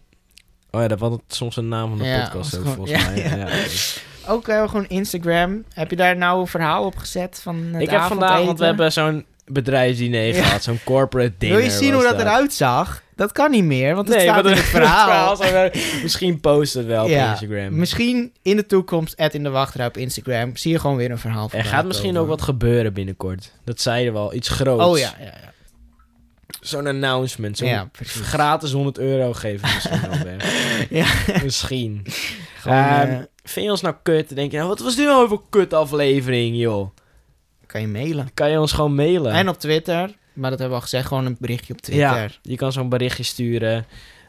Speaker 1: Oh ja, dat was soms een naam van de
Speaker 2: Ja,
Speaker 1: podcast ook,
Speaker 2: gewoon-
Speaker 1: volgens
Speaker 2: ja,
Speaker 1: mij.
Speaker 2: ja. Ook eh, gewoon Instagram. Heb je daar nou een verhaal op gezet van het
Speaker 1: ik heb vandaag, want we hebben zo'n bedrijfsdiner
Speaker 2: Ja.
Speaker 1: gehad. Zo'n corporate dinner.
Speaker 2: Wil je zien hoe dat eruit zag? Dat kan niet meer, want het staat
Speaker 1: want
Speaker 2: in het verhaal.
Speaker 1: misschien posten het wel op Instagram.
Speaker 2: Misschien in de toekomst, at in de wachtrij op Instagram, zie je gewoon weer een verhaal van
Speaker 1: Er gaat misschien ook wat gebeuren binnenkort. Dat zeiden we al. Iets groots.
Speaker 2: Oh ja, ja, ja.
Speaker 1: Zo'n announcement. Zo'n
Speaker 2: Ja,
Speaker 1: gratis 100 euro geven misschien wel weg. Misschien.
Speaker 2: Gewoon,
Speaker 1: Ehm,
Speaker 2: eh,
Speaker 1: vind je ons nou kut? Dan denk je, nou, wat was dit nou voor kut aflevering, joh?
Speaker 2: Kan je mailen.
Speaker 1: Kan je ons gewoon mailen?
Speaker 2: En op Twitter, maar dat hebben we al gezegd, gewoon een berichtje op Twitter.
Speaker 1: Ja, je kan zo'n berichtje sturen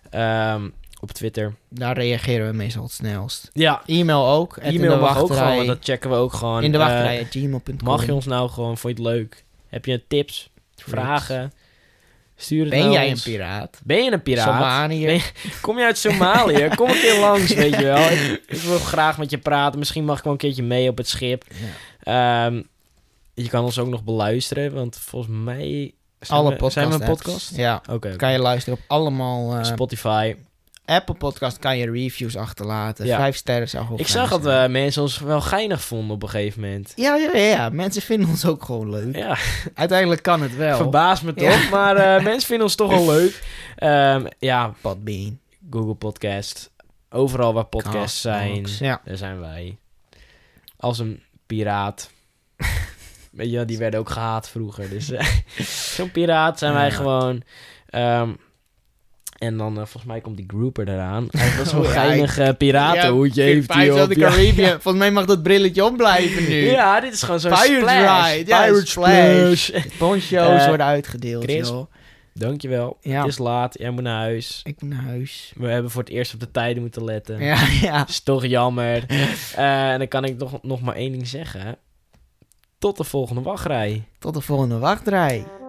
Speaker 1: ehm, op Twitter.
Speaker 2: Daar reageren we meestal het snelst.
Speaker 1: Ja,
Speaker 2: E-mail ook.
Speaker 1: e-mail mag ook gewoon, want dat checken we ook gewoon.
Speaker 2: in de
Speaker 1: Eh,
Speaker 2: wachtrij, at gmail.com.
Speaker 1: mag je ons nou gewoon, vond je het leuk? Heb je tips, vragen? Stuur het
Speaker 2: Ben
Speaker 1: naar
Speaker 2: jij een piraat?
Speaker 1: Ben je een piraat?
Speaker 2: Somaliër?
Speaker 1: Ben je- Kom je uit Somalië? Kom een keer langs, weet je wel. Ik, ik wil graag met je praten. Misschien mag ik wel een keertje mee op het schip.
Speaker 2: Ja.
Speaker 1: Ehm, je kan ons ook nog beluisteren, want volgens mij... Zijn
Speaker 2: Alle
Speaker 1: we,
Speaker 2: podcast
Speaker 1: Zijn we een podcast?
Speaker 2: Ja,
Speaker 1: Oké.
Speaker 2: kan je luisteren op allemaal... eh,
Speaker 1: Spotify.
Speaker 2: Apple Podcast kan je reviews achterlaten.
Speaker 1: Ja.
Speaker 2: Vijf sterren zou goed
Speaker 1: Ik zag dat we mensen ons wel geinig vonden op een gegeven moment.
Speaker 2: Ja, ja, ja, ja. Mensen vinden ons ook gewoon leuk.
Speaker 1: Ja,
Speaker 2: Uiteindelijk kan het wel.
Speaker 1: verbaast me toch.
Speaker 2: Ja.
Speaker 1: Maar eh, mensen vinden ons toch wel leuk. Ehm, ja,
Speaker 2: Podbean.
Speaker 1: Google Podcast. Overal waar podcasts zijn,
Speaker 2: Castbox,
Speaker 1: daar zijn wij. Als een piraat. Wel, die werden ook gehaat vroeger. Dus eh, zo'n piraat zijn wij
Speaker 2: Ja.
Speaker 1: gewoon. Ehm, en dan, eh, volgens mij komt die grouper eraan. Hij wel zo'n
Speaker 2: ja,
Speaker 1: geinig eh, piratenhoedje heeft hij op. Ja.
Speaker 2: Caribbean. Volgens mij mag dat brilletje opblijven nu.
Speaker 1: Ja, dit is gewoon zo'n
Speaker 2: Pirate
Speaker 1: splash.
Speaker 2: Ride, ja,
Speaker 1: Pirate
Speaker 2: splash.
Speaker 1: splash.
Speaker 2: Poncho's worden uitgedeeld,
Speaker 1: Chris,
Speaker 2: joh.
Speaker 1: Dankjewel.
Speaker 2: Ja.
Speaker 1: Het is laat, jij moet naar huis.
Speaker 2: Ik moet naar huis.
Speaker 1: We hebben voor het eerst op de tijden moeten letten.
Speaker 2: Ja, ja.
Speaker 1: is toch jammer. En dan kan ik nog, nog maar één ding zeggen. Tot de volgende wachtrij.
Speaker 2: Tot de volgende wachtrij.